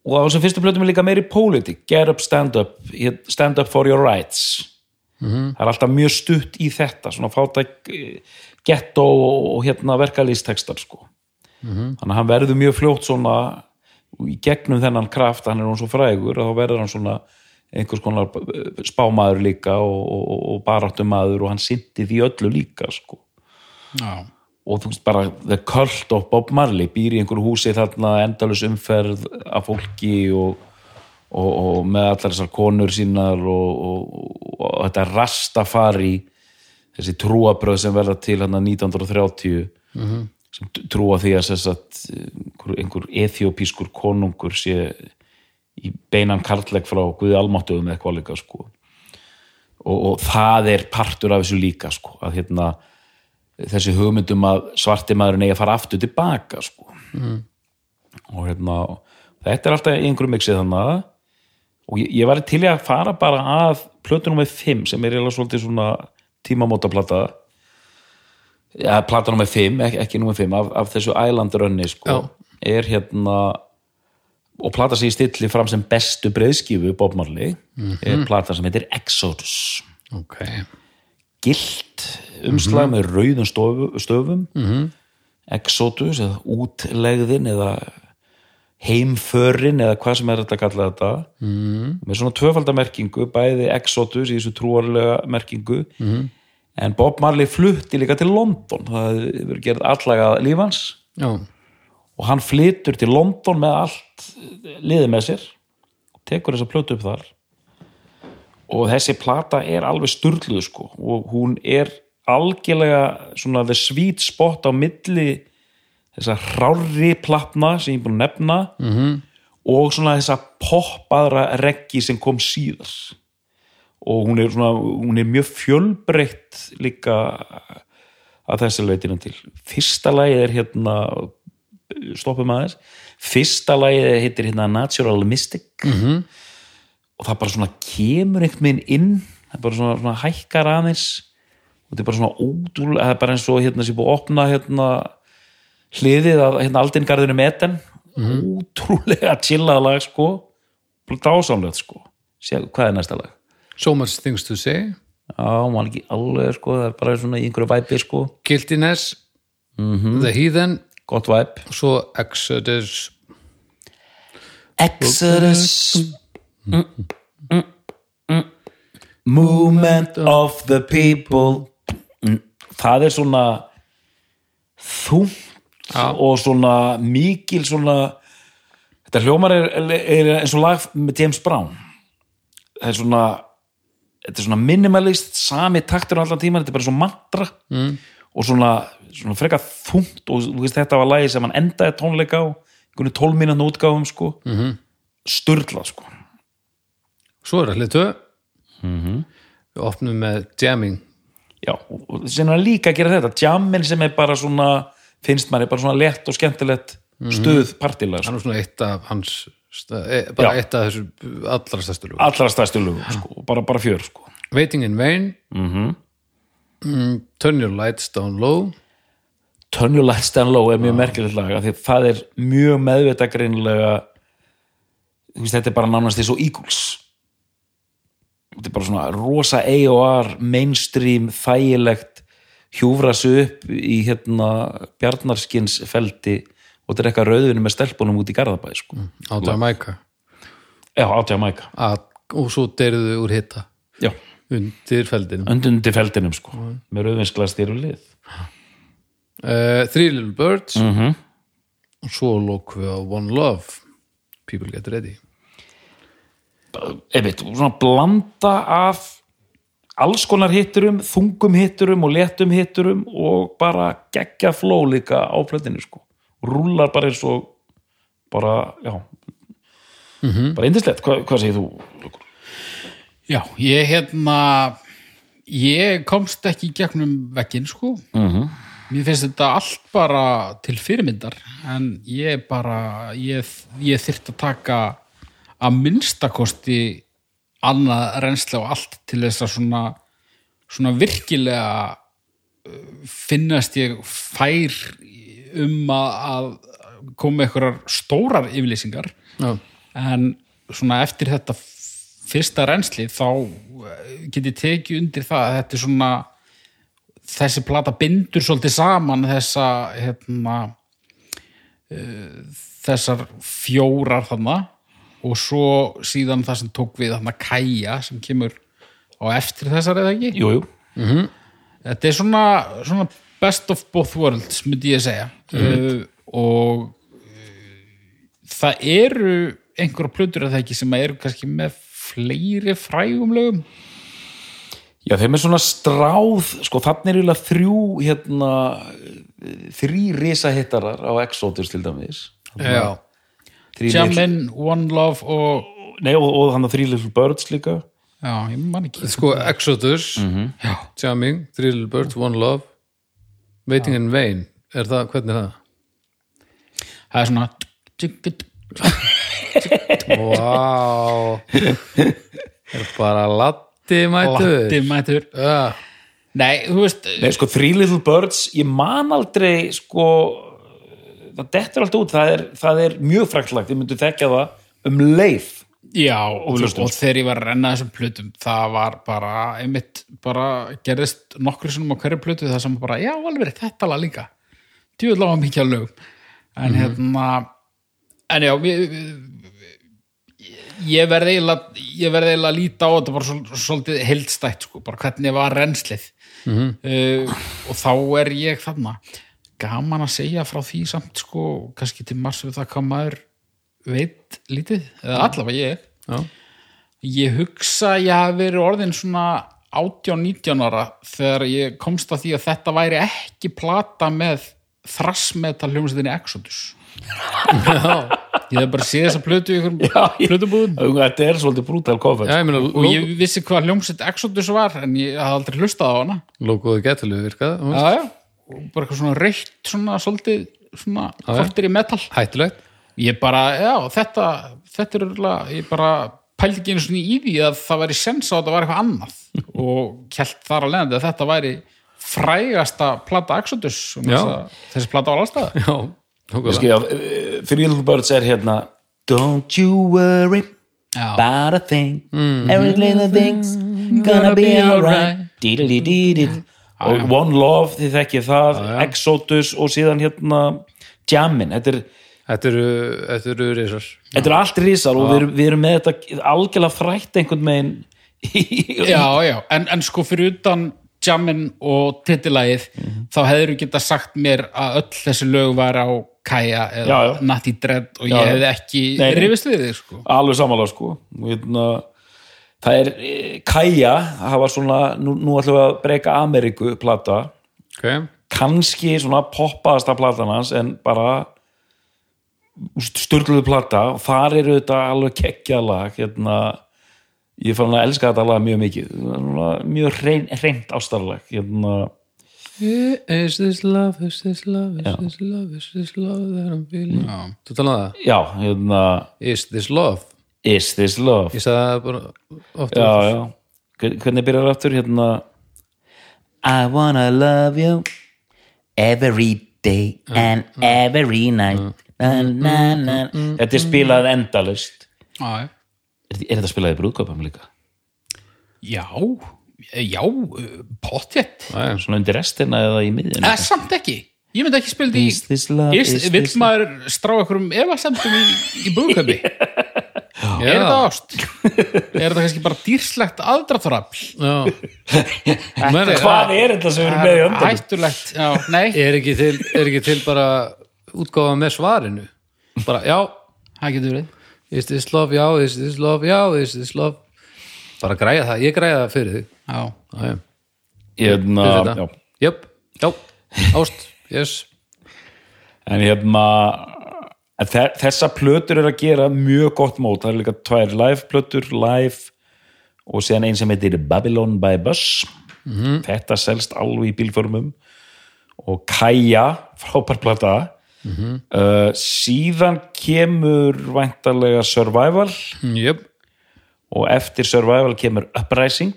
og á þessum fyrstu plötum er líka meiri pólitík. Get up, stand up, stand up for your rights. Það er alltaf mjög stutt í þetta svona fátæk eh, ghetto og, og hérna verkalýstekstar sko. Þannig að hann verður mjög fljótt svona í gegnum þennan kraft, hann er hún svo frægur og þá verður hann svona einhvers konar spámaður líka og, og, og baráttumaður og hann sinti því öllu líka sko. Já. og þú veist bara The Cult of Bob Marley býr í einhverju húsi þarna endalus umferð af fólki og, og, og með allar þessar konur sínar og, og, og þetta rastafari þessi trúabröð sem verða til hann 1930 sem trúa því að þess að einhver, ethiopískur konungur sé í beinan karlleg frá Guði Almáttöðum eða eitthvað líka sko og, og það er partur af þessu líka sko að hérna þessi hugmyndum að svarti maðurinn eigi að fara aftur tilbaka sko. mm. og hérna þetta er alltaf einhverjum mixið þannig og ég, ég var til að fara bara að plötu nummer 5 sem er svolítið svona tímamótaplata ja, plata nummer 5, ekki, ekki nummer 5 af, af þessu Island Runni sko, er hérna og plata sig í stilli fram sem bestu breiðskifu Bob Marley er plata sem heitir Exodus. Ok. Gilt umslag með rauðum stofu, stöfum. -hmm. exodus eða útlegðin eða heimförin eða hvað sem er þetta að kalla þetta. -hmm. með svona tvöfaldamerkingu bæði exodus í þessu trúarlega merkingu -hmm. En Bob Marley flutti líka til London. Það hefur gerð allega lífans Já, og hann flytur til London með allt liðið með sér og tekur þessa plötu upp þar. Og þessi plata er alveg sturluð sko. Og hún er algjörlega svona the sweet spot á milli þessa hrári platna sem ég er búin að nefna -hmm. og svona þessa poppaðra reggi sem kom síðar og hún er, svona, hún er mjög fjölbreytt líka að þessi leitinu til. Fyrsta lagið er hérna stoppum aðeins. Fyrsta lagið heitir hérna Natural Mystic. -hmm. og það bara svona kemur einhvern veginn inn. Það bara svona, svona hækkar aðeins. Og þetta er bara svona ótrúlega það er bara eins og hérna sem búið að opna hérna hliðið að hérna aldingarðinu meten ótrúlega chillað lag sko. Dásamlegt sko. Sér, hvað er næsta lag? So much things to say. Já, maður ekki alveg sko, það er bara svona í einhverju væpi sko, Guiltiness The Heathen gott væp. og svo Exodus. Exodus. Mm, mm, mm. Movement of the people. Mm, Það er svona þungt Já. og svona mikil svona þetta hljómar er, er eins og lag með James Brown. Það er svona þetta er svona minimalist, sami taktur allan tíman, þetta er bara svo mantra mm. og svona, svona freka þungt og veist þetta var lagi sem hann endaði tónleika á, einhvern tólmínatn útgáfum sko, mm -hmm. sturla sko Svo er það hlið tvö Við opnum með jamming já, og sem hann líka að gera þetta jammin sem er bara svona finnst manni bara svona lett og skemmtilegt stuð partilega Hann sko. er svona eitt af hans bara Já. eitt af þessu allra stærstu lögum. Allra stærstu lögum, sko, bara, bara fjör sko. Waiting in Vain. Mm Turn Your Lights Down Low. Turn Your Lights Down Low er mjög merkilegt lag af því að það er mjög meðvita greinlega þetta er bara nánast því svo Eagles. Þetta er bara svona rosa A.O.R. mainstream, þægilegt hjúfra sig upp í hérna bjarnarskins feldi og drekka rauðinu með stelpunum út í Garðabæ sko. á Jamaica já, á Jamaica að, og svo deyrðu úr hitta já, undir feldinum. Undundi feldinum sko, með rauðvinsglas þér og lið. Uh, Three Little Birds. Mm og svo lókum við á One Love. People Get Ready. Einmitt, svona blanda af alls konar hitturum, þungum hitturum og léttum hitturum og bara geggja fló líka á plötinu sko. Rúlar bara eins og bara, já bara indislegt, Hva, hvað segir þú? Lúkur? Já, ég hérna ég komst ekki gegnum vegginn sko Mhm. mér finnst þetta allt bara til fyrirmyndar en ég bara ég, ég þyrft að taka að minnstakosti annað reynsla og allt til þess að svona svona virkilega uh, finnast ég fær um að, koma einhverjar stórar yfirlýsingar. Já, en svona eftir þetta fyrsta reynsli þá eh, get ég tekið undir það að þetta er svona þessi plata bindur svolítið saman þessa hérna, uh, þessar fjórar þarna og svo síðan það sem tók við þarna Kaja sem kemur á eftir þessar eða ekki? Jú, jú, þetta er svona, svona best of both worlds myndi ég segja. Uh, og uh, það eru einhverja plötur að það ekki sem eru kannski með fleiri frægum lögum. Já, þeim er svona stráð, sko þannig er eiginlega þrjú hérna þrý risahittarar á Exodus til dæmis. Já. Jamin, One Love og Nei, og, og hann að Three Little Birds líka. Já, ég man ekki. Sko Exodus. Já, Jamming, Three Little Birds, One Love Waiting in Vain er það, hvernig er það? það er svona Vá. Er bara latti mætur latti mætur Já, nei, þú veist Nei, sko, Three Little Birds, ég man aldrei sko, það dettur allt út. Það er, það er mjög fræklagt, ég myndi þekka það um leið Já, og, og, hlustum, þegar ég var að renna þessum plötum það var bara, einmitt bara gerðist nokkru sinnum á hverju plötu það sem bara, já, alveg, þetta lag líka. Djúvel á mikið að lögum en hérna en já, við, við, ég verði eiginlega ég verði eiginlega að líta á þetta bara svol, svolítið heldstætt, sko, bara hvernig var rennslið. Uh, og þá er ég þarna. Gaman að segja frá því samt, sko kannski til mars við það hvað maður veit lítið, eða allavega ég. Já, ég hugsa ég hafi verið orðin svona 18-19 ára þegar ég komst að því að þetta væri ekki plata með þrassmetal hljómsveitinni Exodus. Ég hef bara séð þessa plötu í einhverjum plötubúðum. Þetta er svolítið brútal já, meina og ég vissi hvað hljómsveit Exodus var en ég hafði aldrei hlustað á hana. Logoðu getilu virkað já, já. og bara eitthvað svona reykt svona svolítið svona já. kortir í metal. Hættulegt ég bara, já, þetta þetta er örugglega, ég bara pældi ekki einu svona í því að það væri sens á að þetta væri eitthvað annað. Og kjælt þar að leiðandi að þetta væri frægasta plata Exodus um þessi plata var allstæða já, tókulega Skilja, uh, Three Little Birds er hérna Don't you worry Já. about a thing. Every little thing's gonna be alright. Diddly-dee-dee og One Love, þið þekkið það Exodus og síðan hérna Jammin, þetta er þetta eru, þetta eru risar. Þetta er allt risar og við erum, við erum með þetta algjörlega frætt einhvern megin já, já, en, en sko fyrir utan Jammin og titilægið þá hefur geta sagt mér að öll þessi lög var á Kaja eða. Natty Dread og Já, ég hefði ekki rifist við þig sko. Alveg samanlega sko. Og hérna það er eh, Kaja, það var svona nú, nú ætlum við að breyka Ameríku plata, ok, kannski svona poppaðasta platan hans en bara störluðu plata og þar eru þetta alveg geggjað lag hérna ég fann að elska þetta lag mjög mikið. Mjög hrein, hreint ástarlag hérna. Is this love, is this love is Já. this love, is this love that I'm feeling? Þú talaði það, já, hérna. Is this love? Is This Love? Ég sagði það bara oft já, já, Hvern- hvernig byrjar það aftur hérna? I wanna love you every day and every night. Na, na, na. þetta er spilað já. er, er þetta spilað í brúðköpum líka? Já, já, pottjett. Já, já. svona undir restina eða í miðjunni Eða samt ekki. Ég myndi ekki spila þetta Is this love, í... Vill maður strá einhverjum efasemdum í, í búköpi? er þetta ást? er þetta kannski bara dýrslegt aðdraftrafl? Hvað er þetta sem við erum með í öndan? Hættulegt, já, nei, er, ekki til, er ekki til bara útgáfa með svarinu. Bara, já, það getur verið. Is this love, já, is this love, já, is this love? Bara græja það, ég græja það fyrir þig. Já, já, Hérna, já. jöp, já, ást. Yes, En hérna en þe- þessar plötur er að gera mjög gott mót, það er líka tvær live plötur, live og síðan einn sem heitir Babylon by Bus þetta selst alveg í bílförmum og Kaja frábær plata uh, síðan kemur væntalega Survival. Jöp og eftir Survival kemur Uprising.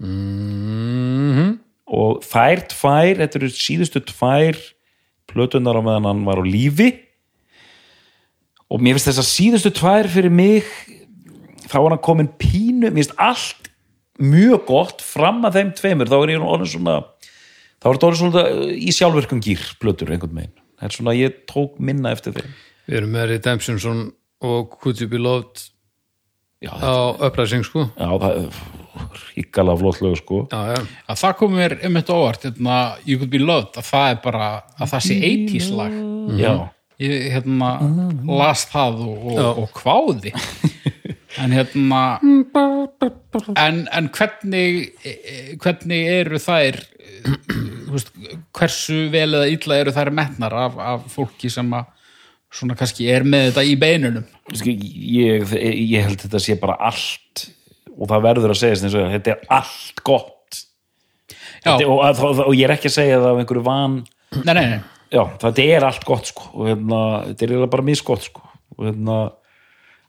Mm og þær tvær, þetta eru síðustu tvær plötunar á meðan hann var á lífi. Og mér finnst þess að síðustu tvær fyrir mig þá var hann komin pínu mér finnst allt mjög gott fram að þeim tveimur, þá er ég orðin svona þá er þetta orðin svona í sjálfverkum gýr plötur einhvern veginn, er svona ég tók minna eftir þeim. Við erum með Redemption og Could You Be Loved já, á uppræsing sko. Já það er ríkala flott lög sko. Já, já, að það komið mér um þetta óvart hérna, You Could Be Loved, að það er bara að það sé 80s lag. Já, ég hérna las það og, og, og kváði. En hérna en, en hvernig eh, hvernig eru þær veist, hversu vel eða illa eru þær metnar af, af fólki sem að svona kannski er með þetta í beinunum? Ég, ég held þetta sé bara allt og það verður að segja þess að þetta er allt gott. Þetta, og, og, og, ég er ekki að segja það af einhverju van nei, nei, nei, já, þetta er allt gott sko og hérna, þetta er bara misgott sko og hérna,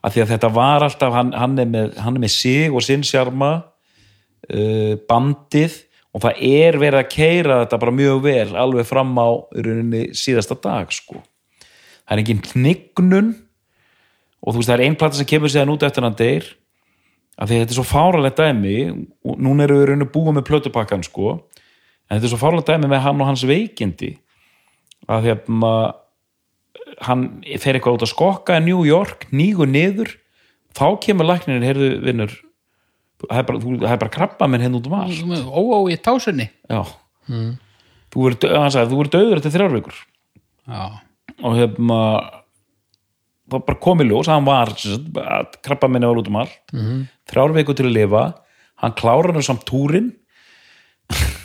að því að þetta var alltaf hann, hann, er, með, hann er með sig og sinn sjarma uh, bandið og það er verið að keira þetta bara mjög vel alveg fram á rauninni síðasta dag sko. Það er engin knignun og þú veist það er ein plata sem kemur síðan út eftir hann deyr af því þetta er svo fáralegt dæmi. Og núna eru við rauninu búið með plötupakkan sko. En þetta er svo fáralegt dæmi með hann og hans veikindi. Að því að maður hann fer eitthvað út að skokka í New York, nýgur niður. Þá kemur læknirinn, heyrðu vinnur það er bara, þú- það er bara krabba minn henn út um allt. Ó, ó, í tásunni. Já. Sagði, þú verður döður eftir þrjár vikur. Já, og hefna það bara komið ljós, hann var krabba minni var út um allt. -hmm. þrjár viku til að lifa. Hann klárar hann samt túrin.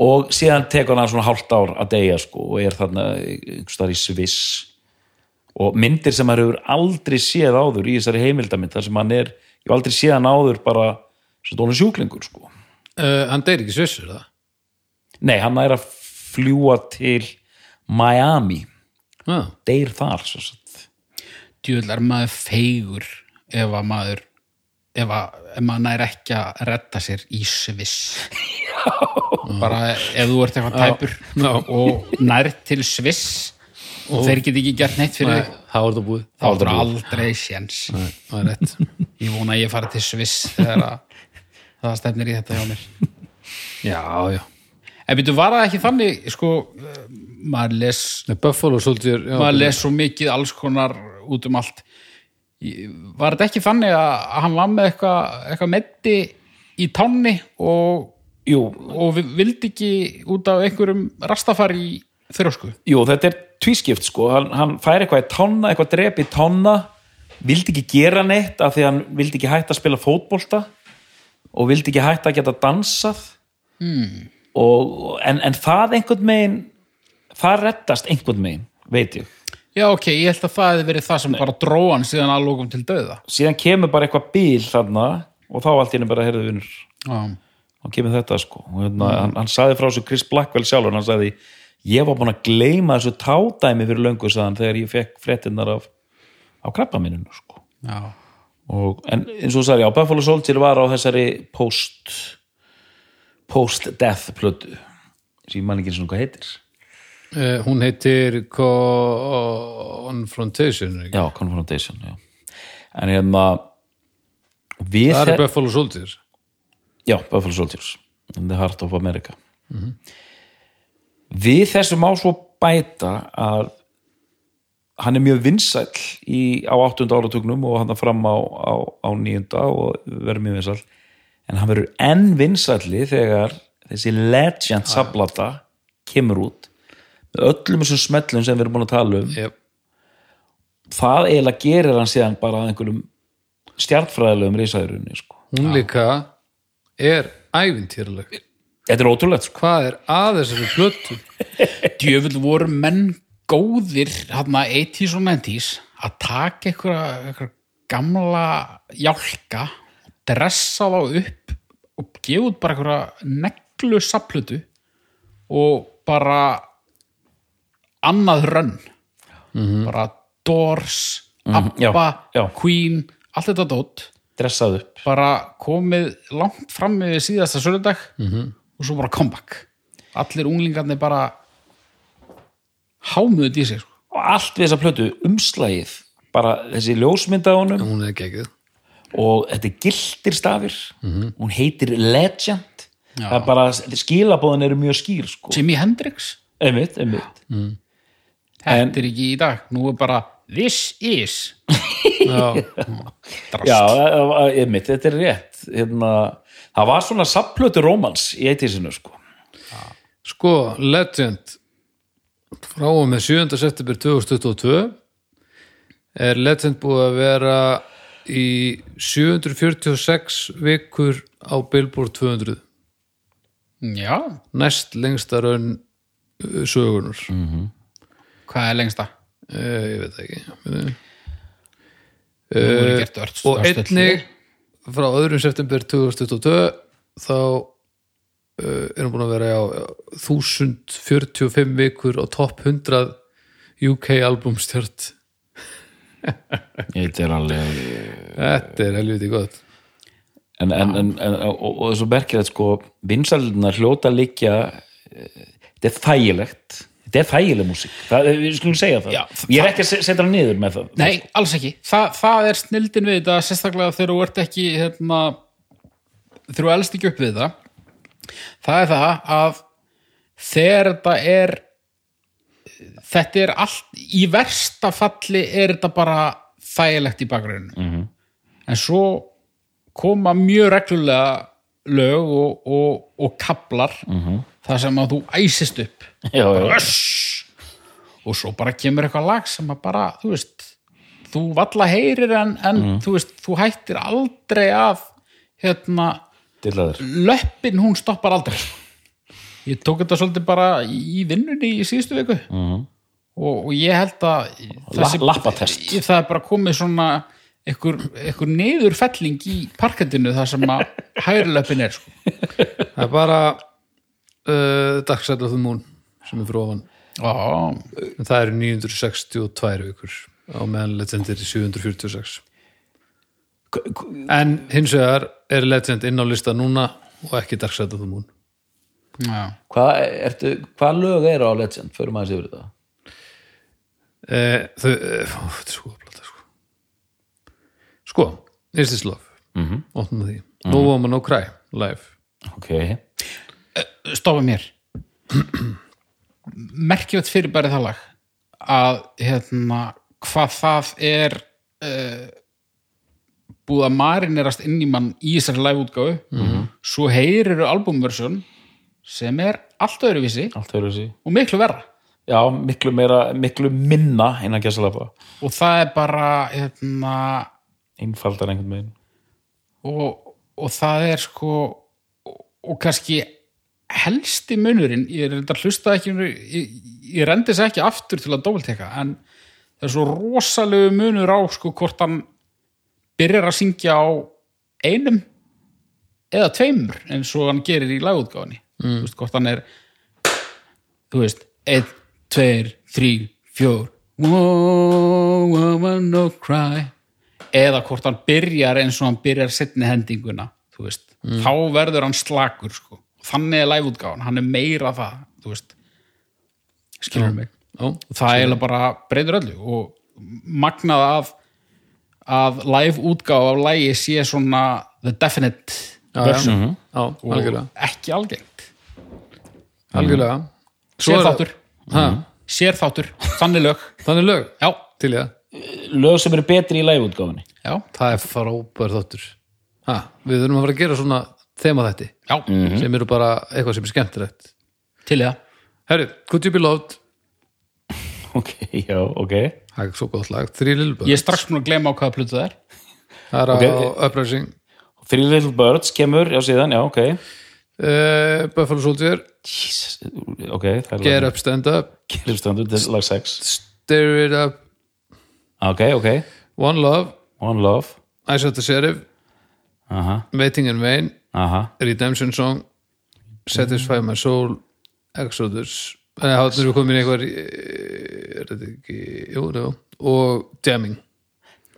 Og síðan tekur hann svona hálft ár að deyja sko og er þarna einhvers þar í Sviss. Og myndir sem hann hefur aldrei séð áður í þessari heimildamind þar sem hann er, ég hef aldrei séð hann áður bara sem dónu sjúklingur sko. Uh, hann deyr ekki svissur það nei, hann er að fljúa til Miami. Já, deyr þar er maður feigur ef að maður ef, að, ef maður nær ekki að redda sér í Sviss. Bara ef þú ert eitthvað tæpur já. og nær til Sviss og þeir get ekki gert neitt fyrir Nei, þá er það búið. Þá er það aldrei séns. Ég vona að ég fara til Sviss þegar að það stefnir í þetta hjá mér. Já, já, en byrju var það ekki þannig sko, maður les Nei, Buffalo Soldier já, maður les svo mikið alls konar út um allt. Var þetta ekki þannig að hann var með eitthvað eitthva meddi í tánni og, Jú, og vi- vildi ekki út af einhverjum rastafari í þrjósku? Jú, þetta er tvískipt sko, hann, hann fær eitthvað í tána, eitthvað drep í tána vildi ekki gera neitt af því hann vildi ekki hætta að spila fótbolta og vildi ekki hætta að geta dansað. Hmm. og, en, en það einhvern megin það reddast einhvern megin, veit ég. Já ok, ég held að það hefði verið það sem bara dróan síðan að lókum til döða síðan kemur bara eitthvað bíl þarna og þá allt henni bara heyrðu vinnur já, þá kemur þetta sko. Og hérna, hann, hann saði frá þessu Chris Blackwell sjálfur hann saði, ég var búin að gleyma þessu tádæmi fyrir löngu saðan þegar ég fekk fréttinnar af, af krabba minninu sko. Og, en eins og þú sagði, já, Buffalo Soldier var á þessari post post-death plötu sem ég man ekki eins og hvað heitir. Uh, hún heitir Confrontation já, Confrontation, já. En hérna við það þe- er Buffalo Soldier Já, Buffalo Soldiers in the Heart of America Við þessu má svo bæta að hann er mjög vinsæll í, á 8. áratugnum og hann fram á, á, á 9. og verður mjög vinsæll en hann verður enn vinsælli þegar þessi legend sablata kemur út með öllum þessum smellum sem við erum búin að tala um yep. það eiginlega gerir hann síðan bara að einhverjum stjartfræðilegum risaðurunni sko. hún líka er ævintýraleg þetta er ótrúlegt sko. hvað er að þessari plötu djöfull voru menn góðir hérna 80s og 90s að taka einhverja, gamla jálka og dressa þá upp og gefa út bara einhverja neglu saplutu og bara annað rönn bara Doors, Mhm, já, Abba, já. Queen allt þetta dót dressað upp bara komið langt fram með síðasta söludag -hmm. Og svo bara comeback. Allir unglingarnir bara hámuðu í sig sko. og allt við þessa plötu umslagið bara þessi ljósmynda á honum. Hún er geggið og þetta er gildir stafir. Hún heitir Legend. Já. það er bara, skilabóðin eru mjög skýr sko. Jimi Hendrix? Einmitt, einmitt. Þetta er ekki í dag, nú er bara this is. Já, já, e- e- einmitt, þetta er rétt. Hérna, það var svona sapplötu rómans í eittísinu sko. sko, Legend frá og með 7. september 2022 er Legend búið að vera í 746 vikur á Billboard 200 já, næst lengsta raun uh, sögunar hvað er lengsta? uh, ég veit ekki er gert ört og einnig frá öðrum september 2022 þá uh, erum búin að vera á 1045 vikur á topp 100 UK albumstjört þetta er alveg þetta er helviti gott. En, en, en, en, og, og þessu merkilegt sko, vinsældunar hljóta líkja þetta er þægilegt þetta er þægileg músík, það, við skulum segja það Já, ég er ekki að se- setja hann niður með það Nei, alls ekki. Þa, það er snildin við þetta, sérstaklega þegar þú ert ekki hérna, þegar þú elst ekki upp við það. Það er það að þegar þetta er þetta er allt í versta falli er þetta bara þægilegt í bakgruninu. -hmm. En svo koma mjög reglulega lög og, og, og kaplar -hmm. þar sem að þú æsist upp já, já, Öss! og svo bara kemur eitthvað lag sem að bara, þú veist þú valla heyrir en, en þú veist, þú hættir aldrei að hérna, dillaður löppin hún stoppar aldrei. Ég tók þetta svolítið bara í vinnunni í síðustu viku. -hmm. og, og ég held að La, lappatest. ég, það er bara komið svona einhver, einhver niðurfelling í parkettinu þar sem að hægri löppin er sko. það er bara uh, the Moon sem er fyrir ofan. Ó, en það eru 962 vikur á meðan Legend er í 746 en hins vegar er Legend inn á lista núna og ekki Dark Side of the Moon já. hvað, ertu, hvað lög eru á Legend? Fyrir maður sér þetta. Eh, þau eh, ó, þetta er sko plata sko. Sko, Is This Love. Mm -hmm. opnum því, No Woman No Cry live. Ok, stofa mér merkjöld fyrir bara það lag að hérna hvað það er uh, búið að marinerast inn í mann í þessari live-útgáfu. -hmm. svo heyriru albumversjón sem er allt öðruvísi allt þessi og miklu verra. Já, miklu meira, miklu minna innan gæsalapa og það er bara hérna, einfaldar einhvern veginn. og, og það er sko og, og kannski helsti munurinn, ég er þetta hlusta ekki ég, ég rendi þess ekki aftur til að dóvelteka, en það er svo rosalegu munur á sko hvort hann byrjar að syngja á einum eða tveimur eins og hann gerir í lagútgáfinni mm. þú veist, hvort hann er þú veist, einn, tveir þrý, fjór Whoa, woman, no cry eða hvort hann byrjar eins og hann byrjar setni hendinguna þú veist, þá verður hann slakur sko. Þannig er liveútgáfan, hann er meira það þú veist. Skilur mig. Já, og það er bara breytir öllu og magnað að að live útgáfa af lægi sé svona the definite já, version. Já, algjörlega. og ekki algengt. Algjörlega. Sér þáttur ha, sér þáttur, þannig lög. Þannig lög, já, til ég lög sem eru betri í lægutgáfinni já, Það er frábær þáttur. Ha, Við þurfum að fara að gera svona þema þetta já, sem eru bara eitthvað sem er skemmtilegt. Til það Herri, Could You Be Loved? Ok, já, ok. Það er svo gott lag, Three Little Birds. Ég er strax múin að glema á hvaða plötu það er. Það er Ok. á Uprising. Three Little Birds kemur, já síðan, já, ok. Uh, Buffalo Soldier. Jesus, ok, Get Up, Stand Up. Get Up Stand Up, þetta er lag 6 Stir It Up, ok, ok, One Love. One Love. I Shot the Sheriff. Aha, Waiting in Vain aha. Redemption Song Satisfy My Soul Exodus. Þannig að við komin í eitthvað er þetta ekki, jú, jú. Og Jamming.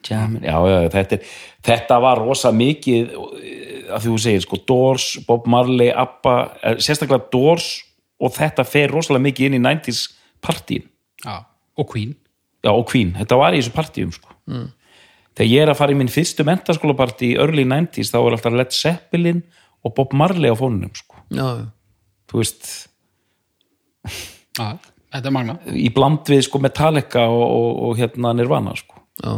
Jamming, já, já, þetta, er, þetta var rosa mikið eh, að þú segir, sko, Doors, Bob Marley Abba, eh, sérstaklega Doors og þetta fer rosalega mikið inn í 90s partíin, já, og Queen. Já, og Queen þetta var í þessu partíum, sko þegar ég er að fara í minn fyrstu mentaskólapartí í early 90s, þá er alltaf Led Zeppelin og Bob Marley á fónunum, sko. Já, þú veist, já, þetta er magna í bland við sko Metallica og, og, og hérna Nirvana, sko. Já.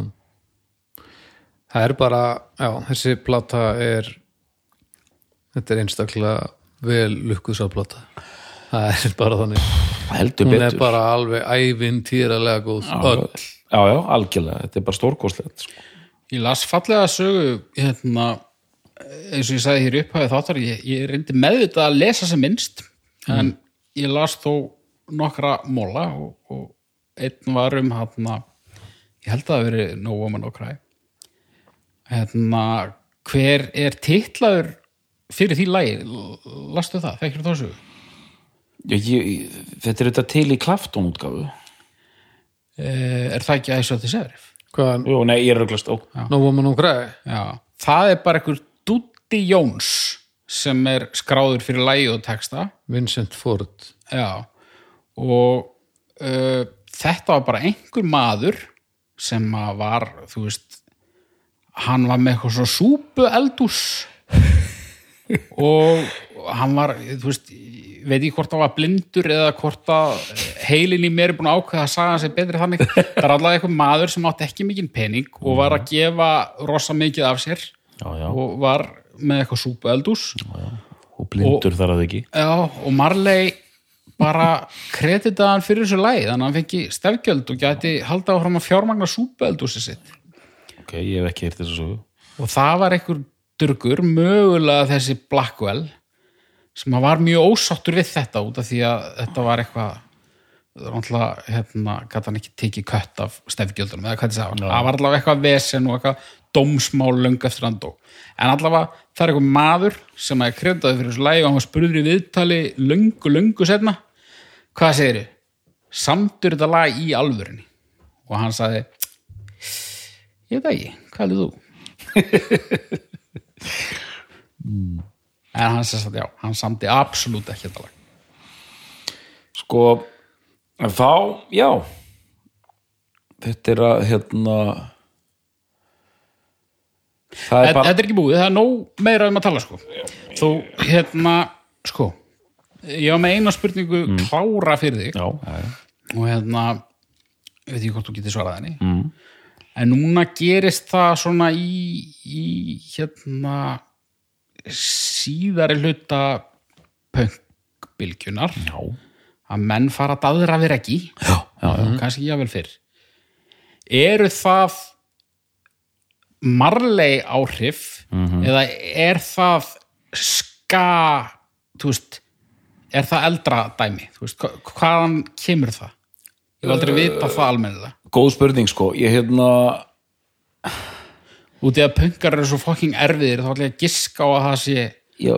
Það er bara, já, þessi plata er þetta er einstaklega vel lukkusa plata. Það er bara þannig. Heldur hún er betur. bara alveg ævintýralega góð. Öll já, já, algjörlega, þetta er bara stórkostlegt sko. Ég las fallega sögu hérna, eins og ég sagði hér upphæði þáttar ég, ég reyndi meðvitað að lesa sem minnst en ég las þó nokkra móla og, og einn var um hérna, ég held að það veri No Woman No Cry. Hérna, hver er titlaður fyrir því lagi? Lastu það, þekkir það sögu? Já, ég, þetta er þetta til í Eh, er það ekki segir Hvað, Jú, nei, ég er auðvitað ó, No Woman No Cry Já, það er bara einhver Dútti Jóns sem er skráður fyrir lægi og texta. Vincent Ford. Já, og uh, þetta var bara einhver maður sem að var, þú veist, hann var með eitthvað svo súpu eldús og hann var, þú veist, veit ég hvort hann var blindur eða hvort að heilin í mér er búin að ákveða að saga er betri þannig. Það er allavega eitthvað maður sem átti ekki mikinn pening og var að gefa rosa mikið af sér já, já, og var með eitthvað súpu eldús. og blindur þar að ekki Já, og Marley bara kreditaði hann fyrir þessu lagi þannig að hann fengi stefgjöld og gæti halda áfram að fjármagna súpeldúsi sitt. Ok, ég hef ekki heyrt þessu og það var einhver durgur mögulega þessi Blackwell sem var mjög ósáttur við þetta út af því að þetta var eitthvað náttúrulega, hérna, gæti hann ekki tekið kött af stefgjöldunum eða hvað þið sagði, það var allavega eitthvað vesen og eitthvað dómsmál löng eftir hann dó. En allavega það er eitthvað maður sem að kreditaði fyrir þessu lægi og hann var spurður í viðtali löngu, löngu setna hvað segir þið? Samdur þetta lag í alvörinni og hann sagði ég veit það ekki, hvað er þú? en hann sagði að já, hann samdi absolutt ekki þetta lag. Sko, en þá, já. Þetta er að hérna það er bara þetta er ekki búið, það er nóg meira um að tala sko. Þú, hérna, sko ég var með eina spurningu klára fyrir þig. Já, og hérna ég veit ekki hvort þú getur svarað henni. Mm. en núna gerist það svona í, í hérna síðari hluta pönkbylgjunar Já. að menn fara að daðra við ekki Já, já, já. kannski jável fyrr. Eru það marlei áhrif eða er það ska veist er það eldra dæmi? Veist, hva- hvaðan kemur það? Ég hef aldrei vita það almennilega. góð spurning sko. Ég hérna, út í að pönkar eru svo fucking erfiðir þá ætla ég að giska á að það sé já,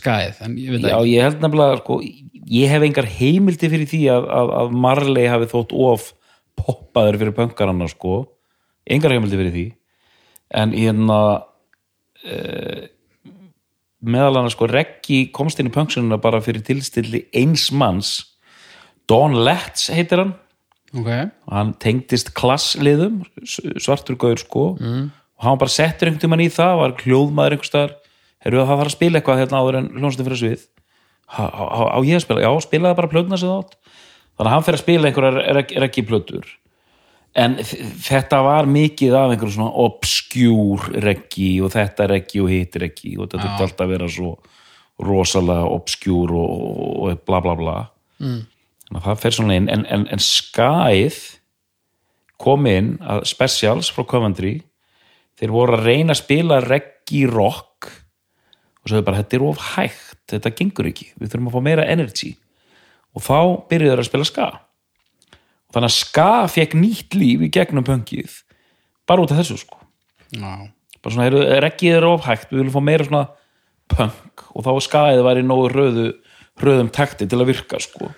skaðið en ég já ég held nefnilega sko, ég hef engar heimildi fyrir því að, að, að Marley hafi þótt of poppaður fyrir pönkaranna sko. Engar heimildi fyrir því. En hérna e, meðal annars sko Reggi komst inn í pönksununa bara fyrir tilstilli eins manns. Don Letts heitir hann. Ok, og hann tengdist klassliðum s- svartur gauður sko. Mm. Og hann bara settur einhvern tímann í það var hljóðmaður einhvers staðar. Heyrðu að það þarf að spila eitthvað hérna áður en hljónstum fyrir svið. Á, á, á ég að spila, já spilaði bara plögna sem þátt þannig að hann fer að spila einhverjar reggi plötur en þetta var mikið af einhverjum svona obskjúr reggi og þetta reggi og hitt reggi og þetta þurfti alltaf að vera svo rosalega obskjúr og, og, bla bla bla. Mm. þannig að það fer svona inn. En, en, en skæð kom inn að specials frá Coventry þeir voru að reyna að spila reggi rock og sagði bara þetta er of hægt, þetta gengur ekki við þurfum að fá meira energy. Og þá byrjuðu þeir að spila ska. Og þannig að ska fekk nýtt líf í gegnum pöngið bara út af þessu sko. Já. bara svona, reggið er of hægt við viljum fá meira svona pöng og þá skaðið væri nógu röðu röðum takti til að virka sko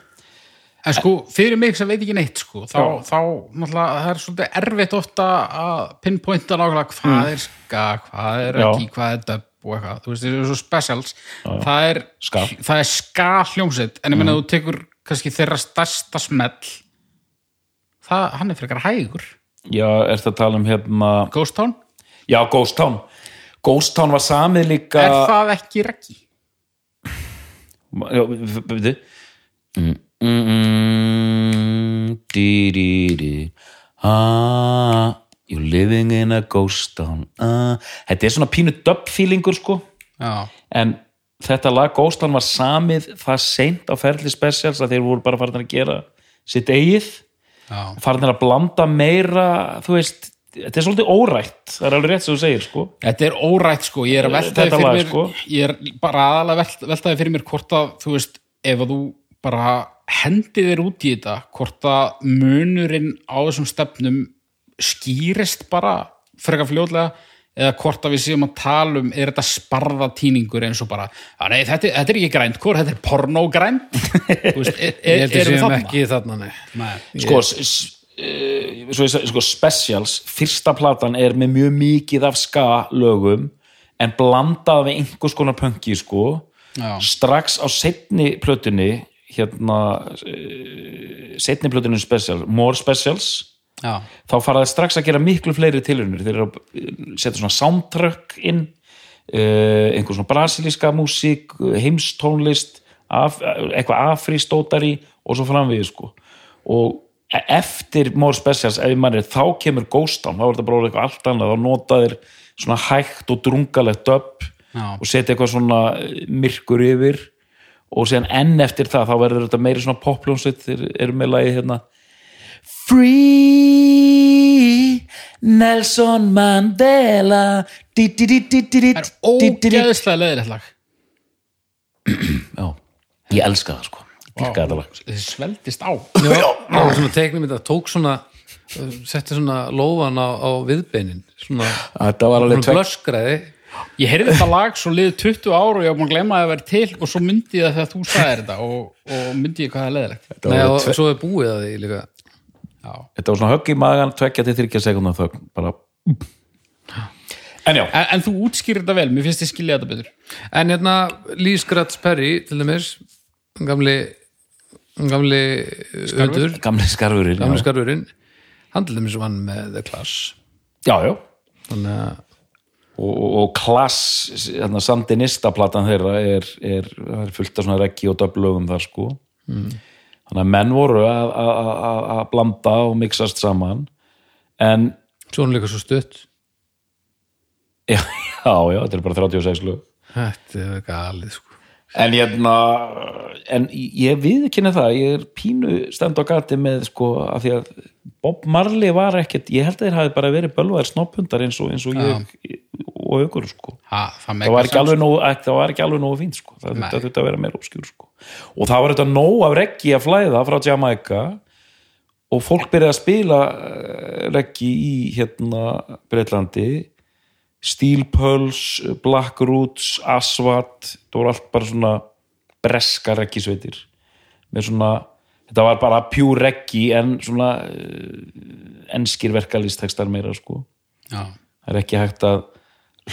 En sko, fyrir mig sem veit ekki neitt sko, þá, þá náttúrulega, það er svolítið erfitt ofta að pinpointa nákvæmlega hvað er ska, hvað er Mm. Já. ekki, hvað er dub og eitthvað, þú veist, það er svo specials það er Ska. Mm. það er ska hljómsveit, en ég meina þú tekur kannski þeirra stærsta smell það, hann er frekar hægur já, er það að tala um hérna Ghost Town, já, Ghost Town Ghost Town var samið líka er það ekki reggi? Já, veitu mm, mm, mm, di, di, di. Ah, you're living in a ghost town. Ah. Þetta er svona pínu dub feelingur sko. Já, en þetta lag Ghost Town var samið það seint á ferli specials að þeir voru bara farin að gera sitt eigið. Já, farin að blanda meira þú veist, þetta er svolítið órætt það er alveg rétt sem þú segir sko. Þetta er órætt sko, ég er að veltaði fyrir mér sko. ég er bara aðalega velt, veltaði fyrir mér hvort að, þú veist, ef að þú bara hendið þér út í þetta hvort að munurinn á þessum stefnum skýrist bara frekar fljótlega eða hvort að við séum að tala um er þetta sparðatýningur eins og bara að nei, þetta, þetta er ekki grænt, hvort þetta er pornogrænt veist, er, er, erum við þarna? ekki þarna nei. Nei. sko, svo ég sko specials, fyrsta platan er með mjög mikið af ska lögum en blandað við einhvers konar punki sko Já. strax á setni plötunni hérna setni plötunni special, more specials. Já, þá fara það strax að gera miklu fleiri tilhörnir þeir eru að eh, setja svona soundtrack inn uh, einhver svona brasilíska músík, heimstónlist af, eitthvað afristótari og svo framvið sko. Og e- eftir More Specials ef mann er þá kemur Ghost Town, þá er þetta bara eitthvað allt annað, þá nota þeir svona hægt og drungalegt upp Já. og setja eitthvað svona myrkur yfir og síðan enn eftir það þá verður þetta meiri svona popljónsveit þeir eru með lagi hérna. Free Nelson Mandela. Það er ógeðslega leðilegt lag. Já, ég elska það sko. Dýrka þetta lag. Þessi sveldist á. Já, það var svona teiknum þetta tók svona setti svona lófan á, á viðbeinin. Svona, Þetta var alveg blöskræði Ég heyrði þetta lag svo liðið 20 ár og ég var búin að glemma að það væri til og svo myndi ég það þegar þú sagðir þetta og, og myndi ég hvað það er leðilegt Nei, og alveg svo er búið að því líka. Já, Þetta var svona högg í magan, tvekja til þryggja sekundar þögn, bara En já, En, en þú útskýrir þetta vel, mér finnst ég skilja þetta betur. En hérna Lee Scratch Perry til dæmis gamli gamli undur gamli skarfurinn gamli skarfurinn. Hann til dæmis vann með The Clash. Já, já. Þannig að og, og, og klass, hérna, sandinista platan þeirra er, er, er fullt af svona reggi og döblögum þar sko. Þannig að menn voru að, að, að, að blanda og mixast saman. En svona líka svo stutt. Já, já, já, þetta er bara 36 lög. Þetta er galið sko. En hérna en ég viðkynna það, ég er pínu stend á gati með sko af því að Bob Marley var ekkert ég held að þeir hafi bara verið bölvaðir snopphundar eins og, eins og ég og aukur sko. Ha, Það, það var ekki alveg nógu, það var ekki alveg nógu fínt sko. það þurfti að vera meira obskjúr sko. og það var þetta nóg af reggi að flæða frá Jamaica og fólk byrjaði að spila eh, reggi í hérna Breitlandi Steel Pulse, Black Roots Aswat, það voru allt bara svona breska reggisveitir. Með svona þetta var bara pure reggi en svona uh, enskir verkalýstekstar meira sko. Já, það er ekki hægt að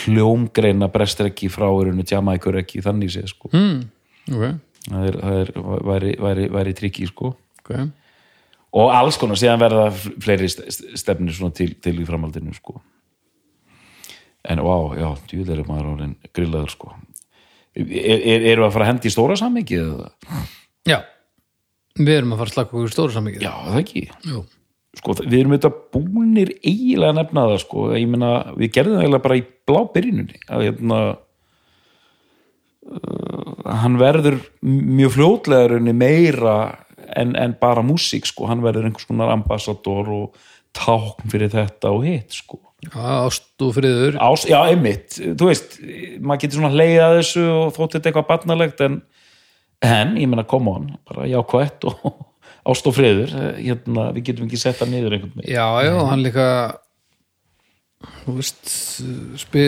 hljómgreina brestreggi frá erunni Jamaica-reggi þannig séð sko. Mm, ok, það er, það er væri, væri, væri trikki sko. Ok. Og alls konar síðan verða fleiri st- st- stefnir svona til, til í framhaldinu sko. En vá, já, djúðlega er maður orðin grillaður sko. Er, er, eru að fara að hendi í stóra sammikið eða? já, við erum að fara að slaka okkur í stóru sammikið já, það ekki? Jú. Sko, við erum þetta búnir eiginlega að nefna það sko, ég meina, við gerðum það eiginlega bara í blá byrjunni að hérna uh, hann verður mjög fljótlega raunni meira en, en bara músík sko, hann verður einhvers konar ambassador og tákn fyrir þetta og hitt sko. Ást og friður. Ás, já, einmitt, þú veist maður getur svona leið að þessu og þótt þetta eitthvað barnalegt en, en ég meina, come on, bara jákvætt og ást og friður. Hérna, við getum ekki sett það niður einhvern veginn. Já, já, hann líka veist spil,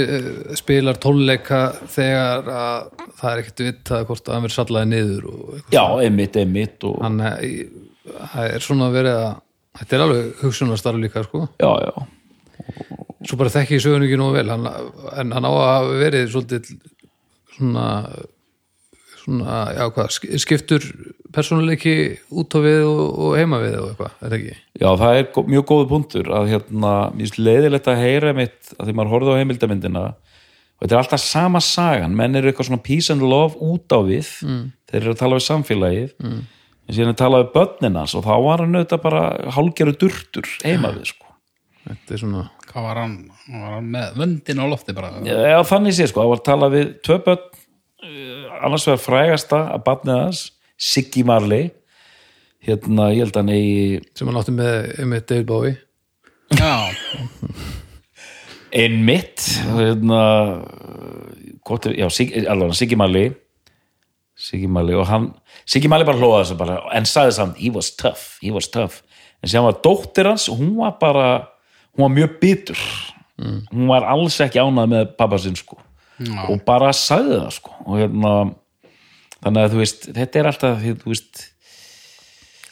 spilar tónleika þegar að það er ekkert vitað hvort að hann verið sallaði niður og eitthvað Já, einmitt, einmitt og, hann er, svona að þetta er alveg hugsunastarf líka sko. Já, já, svo bara þekki ég sögun ekki nógu vel. Hann, en hann á að hafa verið svolítið svona svona, já hvað, sk- skiptur persónuleiki út á við og, og heima við og eitthvað, er það ekki? já, það er mjög góðu punktur að hérna, mér finnst leiðilegt að heyra mitt að því maður horfði á heimildamyndina og þetta er alltaf sama sagan menn eru eitthvað svona peace and love út á við mm. þeir eru að tala við samfélagið mm. en síðan er talað við börninas og þá var hann auðvitað bara hálgeru durtur heima við sko Þetta er svona Hvað var hann? Hann var hann með vöndin á lofti bara Já, þannig sé sko, það var að tala við tvö börn, annars vegar frægasta að barnið hans, Siggy Marley. Hérna, ég held að hann eigi sem hann átti með, með David Bowie. Já, einmitt. Hérna gott, er- já, Sig, alveg, Siggy Marley. Siggy Marley og hann Siggy Marley bara hlóða þessu bara en sagði samt, he was tough, he was tough. En sem var dóttir hans, hún var bara hún var mjög bitur. Hún var alls ekki ánað með pappa sinn sko Já. og bara sagði það sko og hérna þannig að þú veist, þetta er alltaf því, þú veist,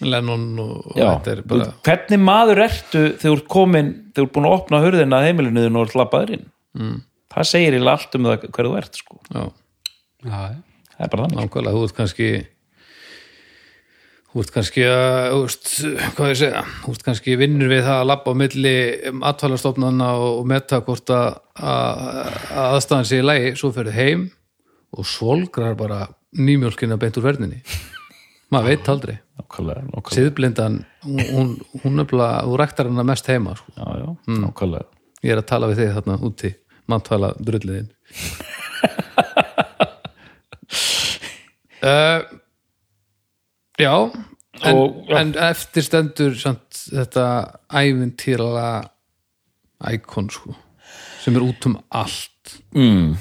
Lennon og, og já, þetta er bara hvernig maður ertu þegar þú ert komin, þegar þú ert búin að opna hurðina að heimilinu þínu og ert lappaður inn mm. það segir í allt um það hver þú ert sko. já, já, það er bara þannig nákvæmlega, þú ert kannski þú ert kannski að þú veist, hvað ég segja? Þú ert kannski vinnur við það að labba á milli atvalastofnana og, metta hvort að, að, að aðstæðan sé í lagi, svo ferði heim og svolgrar bara nýmjólkina beint úr verðinni. Maður veit aldrei, nákvæmlega, nákvæmlega. siðblindan hún, hún, nefnilega, þú rektar hana mest heima sko. Já, já, nákvæmlega. Ég er að tala við þig þarna úti mantvala drulliðin uh, já en, Og- já. en eftir stendur samt, þetta ævintýrala íkon sko sem er út um allt mm.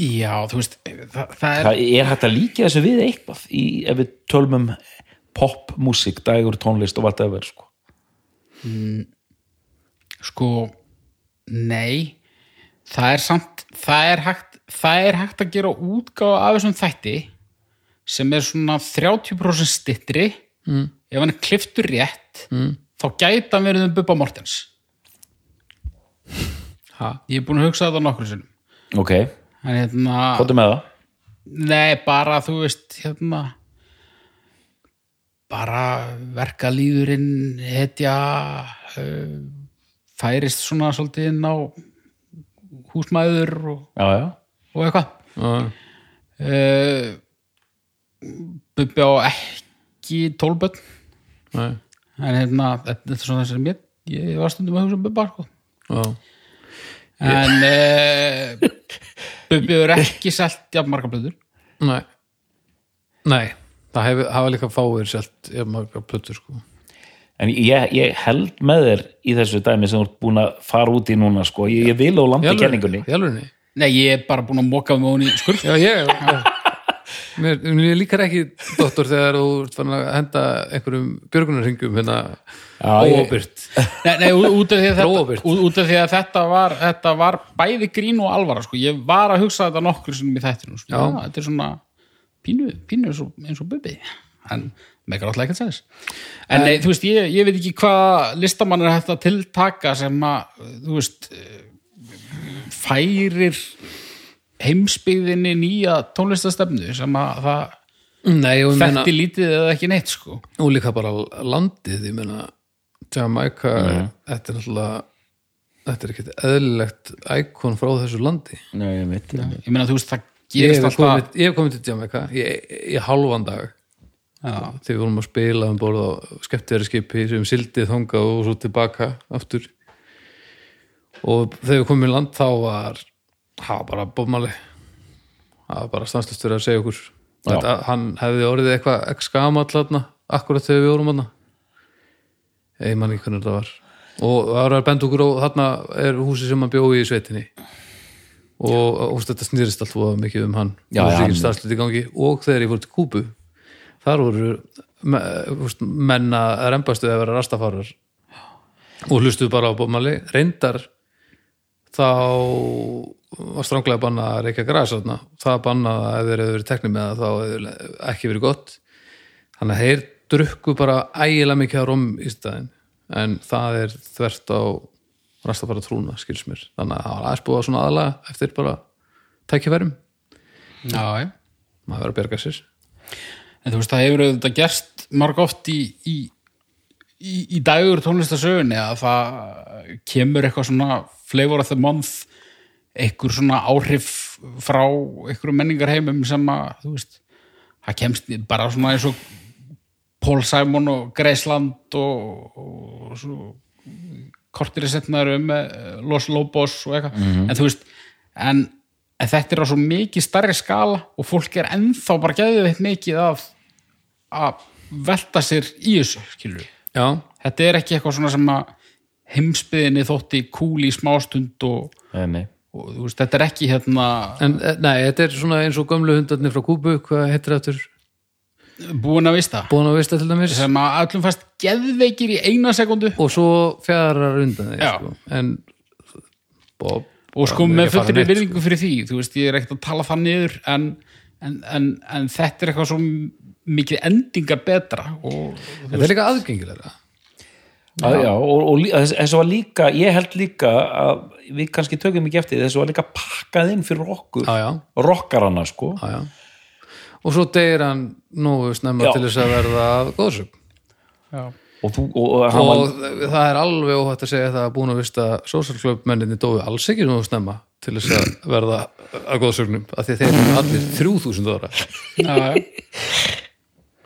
já þú veist það, það er það er hægt að líka þessu við eitthvað í, ef við tölum um popmusik, dagur, tónlist og whatever sko. sko nei það er samt það er hægt, það er hægt að gera útgáfa af þessum þætti sem er svona 30% stittri mm. ef hann er kliftur rétt mm. þá gæti hann verið um Bubba Mortens ha? ég er búin að hugsa þetta nokkur sinnum ok, en hérna hvað með það? Nei, bara þú veist hérna bara verkalýðurinn hetja uh, færist svona svolítið inn á húsmæður og, já, já, og eitthvað Já, uh, Bubbi á ekki tólböld nei, en hérna, þetta er svona þess að mér ég var stundum að hugsa um Bubba sko. já, en uh, Bubbi er ekki selt jafn marga blöður nei. Nei, það hef, hafa líka fáir selt plötur sko. En ég, ég held með þér í þessu dæmi sem þú ert búin að fara út í núna sko. ég, ég vil á landi kenningunni. Nei, ég er bara búin að móka með hún í skurð Já, ég já. Mér, mér líkar ekki, doktor, þegar þú ert fann að henda einhverjum björgunarringum hérna óábyrgt Nei, nei út, af því að Róbert. þetta, út, af því að þetta var þetta var bæði grín og alvara sko. ég var að hugsa þetta nokkur sem í þættinu sko. Já. þetta er svona pínu, pínu eins og, eins og bubi en meikar alltaf ekkert sæðis en nei, þú veist, ég, ég veit ekki hvað listamann er hægt að tiltaka sem að, þú veist eh, færir heimsbyggðinni nýja tónlistastefnu sem að það Nei, og, ég meina, þekkti lítið eða ekki neitt sko. Og líka bara landið ég meina, Jamaica þetta er náttúrulega þetta er ekkert eðlilegt ækon frá þessu landi. Nei, ég veit ég meina þú veist það gerist alltaf komið, ég hef komið til Jamaica í, í hálfan dag. Þegar við vorum að spila um borð á skemmtiðari skipi sem sildið þangað og svo tilbaka aftur. Og þegar við komum í land þá var það var bara bómali það var bara stanslust fyrir að segja okkur. Að hann hefði orðið eitthvað ekki skamall þarna, akkurat þegar við vorum þarna. Ég man ekki hvernig þetta var. Og það var að benda okkur og þarna er húsi sem hann bjóði í sveitinni. Og, og þetta snýrist allt voða mikið um hann. Já, hann- gangi. Og þegar ég fór til Kúbu þar voru me, úst, menn að rembastu að vera rastafarar. Og hlustuðu bara á bómali reyndar þá var stránglega banna að reykja græs þarna. það banna að ef þeir hefur verið teknir með það þá hefur ekki verið gott. Þannig að þeir drukku bara ægilega mikið á rom í staðinn. En það er þvert á rastafara trúna skils mér. Þannig að það var aðeins búið að svona aðalega eftir bara tækifærum. Já. maður verið að berga sér. En þú veist, það hefur auðvitað gerst marg oft í, í, í, í dagur tónlistasögunni að það kemur eitthvað svona flavor of the month eitthvað svona áhrif frá eitthvað menningarheimum sem að, þú veist, það kemst bara svona eins og Paul Simon og Graceland og, og svo kortir í setnaður um með Los Lobos og eitthvað, en þú veist en, en þetta er á svo mikið starri skala og fólk er ennþá bara geðið eitt mikið af að velta sér í þessu, skilur já, þetta er ekki eitthvað svona sem að heimsbyðinni þótti kúl í smástund og, Nei, nei. Og þú veist, þetta er ekki hérna en eh, nei, þetta er svona eins og gömlu hundarnir frá Kúbu, hvað heitir þetta búin að vista. Búin að vista til dæmis. Sem að öllum fast geðveikir í eina sekundu og svo fjarar undan þig sko. en Bob og sko með fullri sko. virðingu fyrir því þú veist, ég er ekkert að tala það niður en, en, en, en þetta er eitthvað svo mikið endingar betra og þetta er líka aðgengilega Að, já, og, og þessu var líka ég held líka að við kannski tökum ekki eftir þessu var líka pakkað inn fyrir okkur Já, já. rockarana sko já, já. og svo deyr hann nógu snemma til þess að verða góðsögn og, þú, og, og hann og var það er alveg óhætt að segja það að búin að vista social club menninni dói alls ekki nógu snemma til þess að verða að góðsögnum af því að þeir eru allir 3000 ára já, já.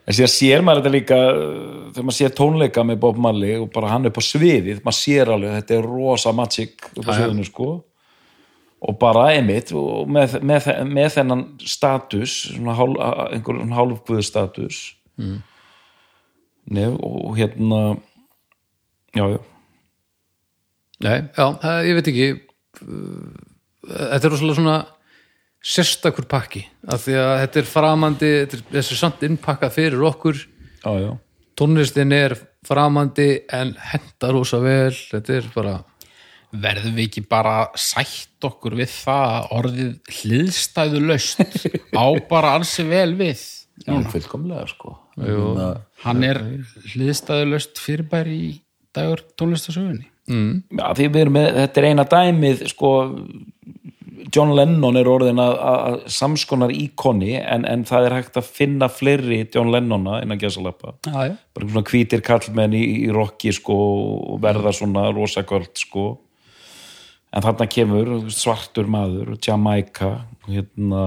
en síðan sér maður þetta líka uh, þegar maður sér tónleika með Bob Marley og bara hann upp á sviðið, maður sér alveg þetta er rosa magic upp á sviðinu sko. Og bara einmitt og með, með, með þennan status svona hál, einhver hálfguðu status. Mm. Nef, og hérna já, já. Nei, já, ég veit ekki þetta er rosalega svona sérstakur pakki af því að þetta er framandi þetta er, þessi er samt innpakkað fyrir okkur. Já, já. tónlistin er framandi en henda rosa vel. Þetta er bara verðum við ekki bara sætt okkur við það að orðið hliðstæðu löst á bara ansi vel við Já, fullkomlega sko. Jú. hann er hliðstæðu löst fyrirbæri í dagur tónlistasögunni Já, því við erum með, þetta er eina dæmið sko, John Lennon er orðin að, að samskonar íkoni en, en það er hægt að finna fleiri John Lennona innan já. bara svona hvítir kallmenn í, í rocki sko og verða svona rosakvöld sko. En þarna kemur svartur maður Jamaica hérna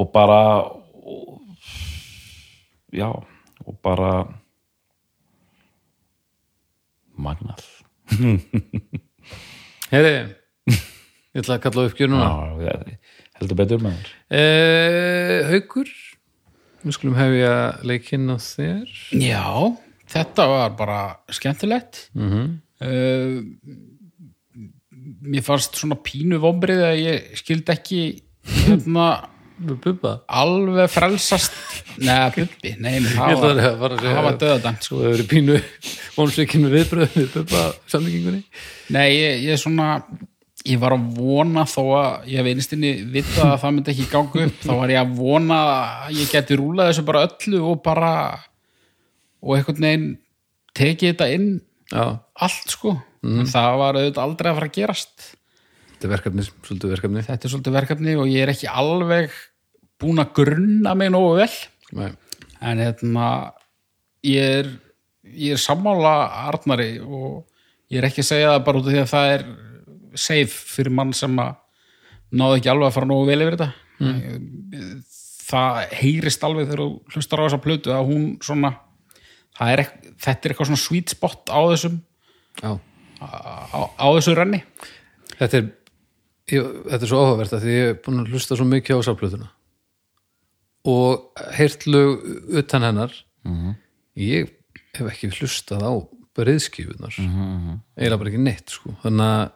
og bara og, já og bara magnað. Heyri, ég ætla að kalla upp gjör núna. Heldur betur maður eh, Haukur við skulum hefja leikinn á þér. Já, þetta var bara skemmtilegt. Mm uh, mér fannst svona pínu vombrið að ég skildi ekki hérna Bubba? alveg frelsast neða, bubbi, nei, Ég það var, það sko. Svo hefur verið pínu vonsveikin með viðbröð við Bubba samlingingunni Nei, ég, ég svona ég var að vona þó að ég veist inni vita að það myndi ekki ganga upp þá var ég að vona að ég geti rúlað þessu bara öllu og bara og einhvern veginn tekið þetta inn Já, allt sko. En það var auðvitað aldrei að fara að gerast. Þetta er verkefni, svolítið verkefni. Þetta er svolítið verkefni og ég er ekki alveg búin að grunna mig nógu vel. Nei. en hérna ég er, ég er sammála Arnari og ég er ekki að segja það bara út af því að það er safe fyrir mann sem að náði ekki alveg að fara nógu vel yfir þetta. Það heyrist alveg þegar þú hlustar á þessa plötu að hún svona er, þetta er eitthvað svona sweet spot á þessum Já. á, á þessu renni. Þetta er, ég, þetta er svo áhugavert að því ég er búin að hlusta svo mikið á sáplötuna og heyrt lög utan hennar ég hef ekki hlustað á breiðskifunar eiginlega bara ekki neitt sko. þannig að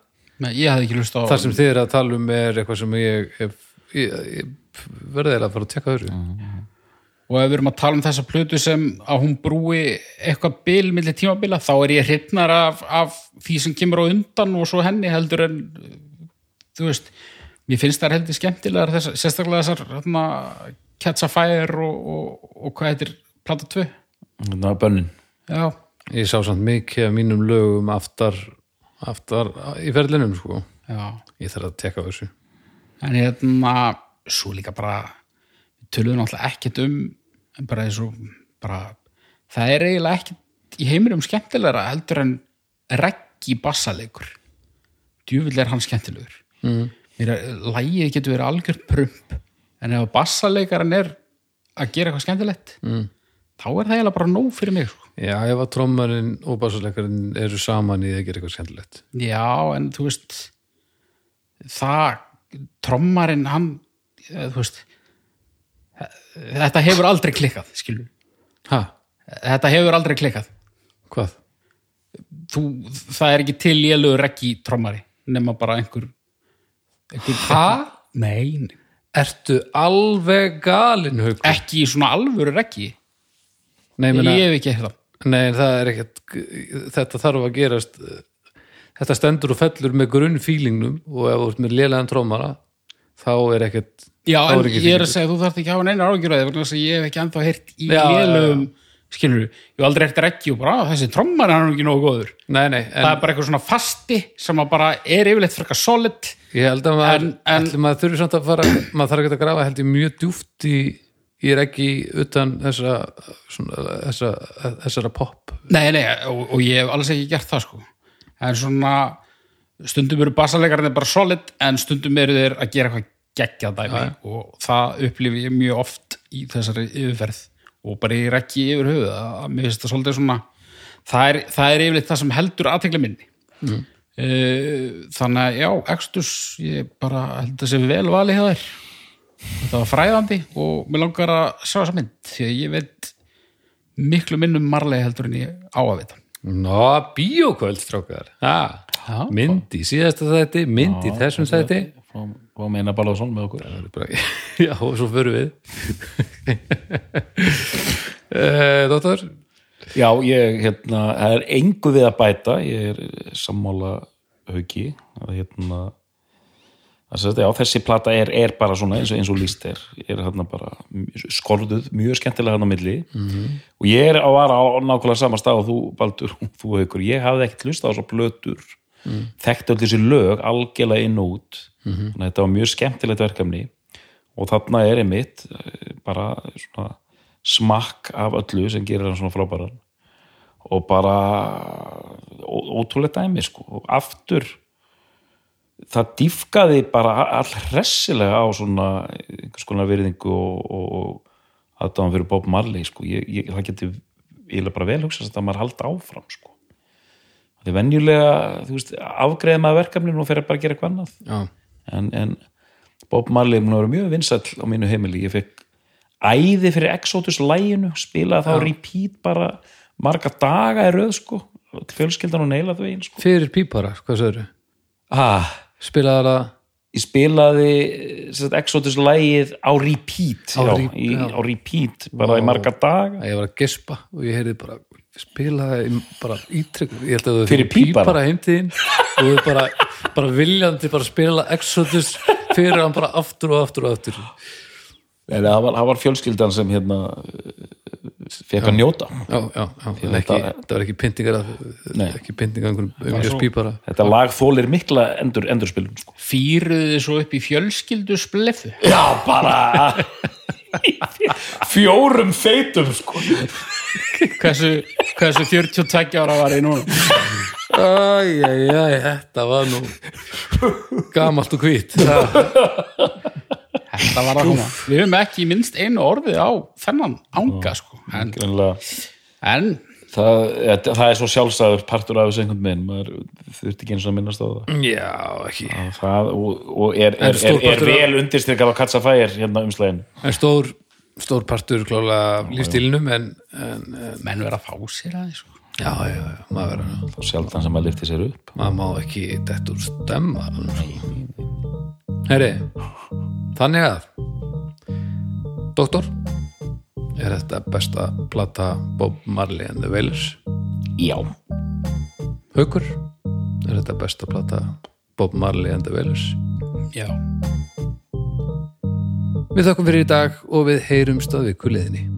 Nei, ég hafði ekki hlust á það sem þið er að tala um er eitthvað sem ég, hef, ég, ég verði eiginlega að fara að tekka þessu og ef við erum að tala um þessa plötu sem að hún brúi eitthvað bil milli tímabila þá er ég hrifnar af, af því sem kemur á undan og svo henni heldur en þú veist, mér finnst það heldur skemmtilegar þessar, sérstaklega þessar hérna, Catch a Fire og, og, og hvað heitir plata 2 Þetta var bönnin. Já, ég sá samt mikið af mínum lögum aftar, aftar í ferlinum sko. já ég þarf að tekka þessu en hérna, svo líka bara við töluðum náttúrulega ekkert um bara eins og bara, það er eiginlega ekkert í heiminum skemmtilegra heldur en reggi bassalegur djúvill er hann skemmtilegur mm. lægið getur verið algjört prump en ef bassalegarinn er að gera eitthvað skemmtilegt mm. Þá er það eiginlega bara nóg fyrir mig sko. já, ef að trommarinn og bassarleikarinn eru saman í að gera eitthvað skemmtilegt já, en þú veist það trommarinn, hann eh, þú veist þetta hefur aldrei klikkað, skilur ha, þetta hefur aldrei klikkað hvað? Þú, það er ekki til lélugur reggi trommari nema bara einhver, einhver Ha? Nei, Ertu alveg galinn haug? ekki í svona alvöru reggi Nei, ég meina, hef ekki eitthvað nei, það er ekkert þetta þarf að gerast þetta stendur og fellur með grunnfílingnum og ef þú ert með lélegan trómara þá er ekkert Já, en ekki ég er að segja, þú þarft ekki að hafa neina ágjörði vegna þess að ég hef ekki ennþá heyrt í lélugum skilur, ég hef aldrei heyrt reggi og bara, "Ah, þessi trommari hann er ekki nógu góður. Nei, nei, það er bara eitthvað svona fasti sem bara er yfirleitt frekar solid. Ég held að maður, En- en- maður þurfi samt að fara maður þarf ekki að grafa held ég mjög djúft í ég er ekki utan þessa svona, þessa, þessara pop. Nei, nei, og, og ég hef alls ekki gert það sko. En svona stundum eru bassalegarnir bara solid en stundum eru þeir að gera eitthvað geggjað dæmi. Og það upplifi ég mjög oft í þessari yfirferð. Og bara ég er ekki yfir höfuð að, mér finnst það svolítið svona það er, það er yfirleitt það sem heldur aðtekla minni. Mm. þannig að já, Exodus ég bara held að sé vel valið hjá þér þetta var fræðandi og mér langar að sjá þessa mynd því að ég veit miklu minnum marlega heldur en ég á að vita. Ná, bíókvöld strákar. Ha, Já. mynd í síðasta þætti mynd í þessum þætti Frá, frá meina Balaðsson með okkur. Er já, og svo förum við. Eh, Dóttar Já, ég, hérna, það er engu við að bæta, ég er sammála hauki, að hérna, að já, þessi plata er, er bara svona eins og, eins og líst er, er bara skorduð, mjög skemmtilega hérna á milli. Og ég er á vara á nákvæmlega sama stað og þú, Baldur, þú haukur, ég hafði ekkert hlust á svo blötur, þekkti öll þessi lög algjörlega inn og út, þannig að þetta var mjög skemmtilegt verkefni. Og þarna er einmitt eh, bara svona smakk af öllu sem gerir hann svona frábæran. Og bara ó- ótrúlegt dæmi sko. Og aftur það dýfkaði bara all hressilega á svona einhvers konar virðingu og, og, og aðdáðan fyrir Bob Marley sko. Ég, ég, það geti eiginlega bara vel hugsast að maður halda áfram sko. Það er venjulega, afgreða maður verkefninu og fyrir bara að gera eitthvað annað. En, en Bob Marley mun að vera mjög vinsæll á mínu heimili. Ég fekk æði fyrir Exodus læginu, spilaði þá repeat bara marga daga í röð sko, fjölskyldan og neila þau einn sko. fyrir pípara, hvað sagður ah, Spilaði það? Ég spilaði sem sagt, Exodus lægið á repeat, Á já, re- í, á repeat bara í marga daga. Að ég var að gespa og ég heyrði bara spilaði bara ítrykk ég held að þau Fyrir pípara? heimtíðin og þau bara, bara viljandi bara spila Exodus fyrir hann bara aftur og aftur og aftur en það var, það var fjölskyldan sem hérna fekk að njóta. Já, já, já, þetta- ekki, það var ekki pyntingar ekki pyntingar pípara þetta lag þólir mikla endur, endurspilun sko. Fýruðu þið svo upp í fjölskyldu splefu Já, bara fjórum feitum sko. hversu, hversu 42 ára var ég núna? Æjæjæj, þetta var nú gamalt og hvít. Þetta þetta var að koma við höfum ekki minnst einu orðið á þennan anga sko. En, en það, það er svo sjálfsæður partur af þessu einhvern minn maður þurfti ekki eins og að minnast á það. Já, ekki. Það, og, og er, En er, er, er af- vel undirstrykað á Katsa Fæir hérna umslægin En stór, stór partur klálega lífstílinum en, en, en menn vera að fá sér aðeins sko. já, já, já, maður verður og sjaldan sem maður lifti sér upp. Maður má ekki dett úr stemma Herri þannig að Doktor er þetta besta plata Bob Marley and the Wailers? Já, Haukur er þetta besta plata Bob Marley and the Wailers? Já. Við þakkum fyrir í dag og við heyrumst að viku liðinni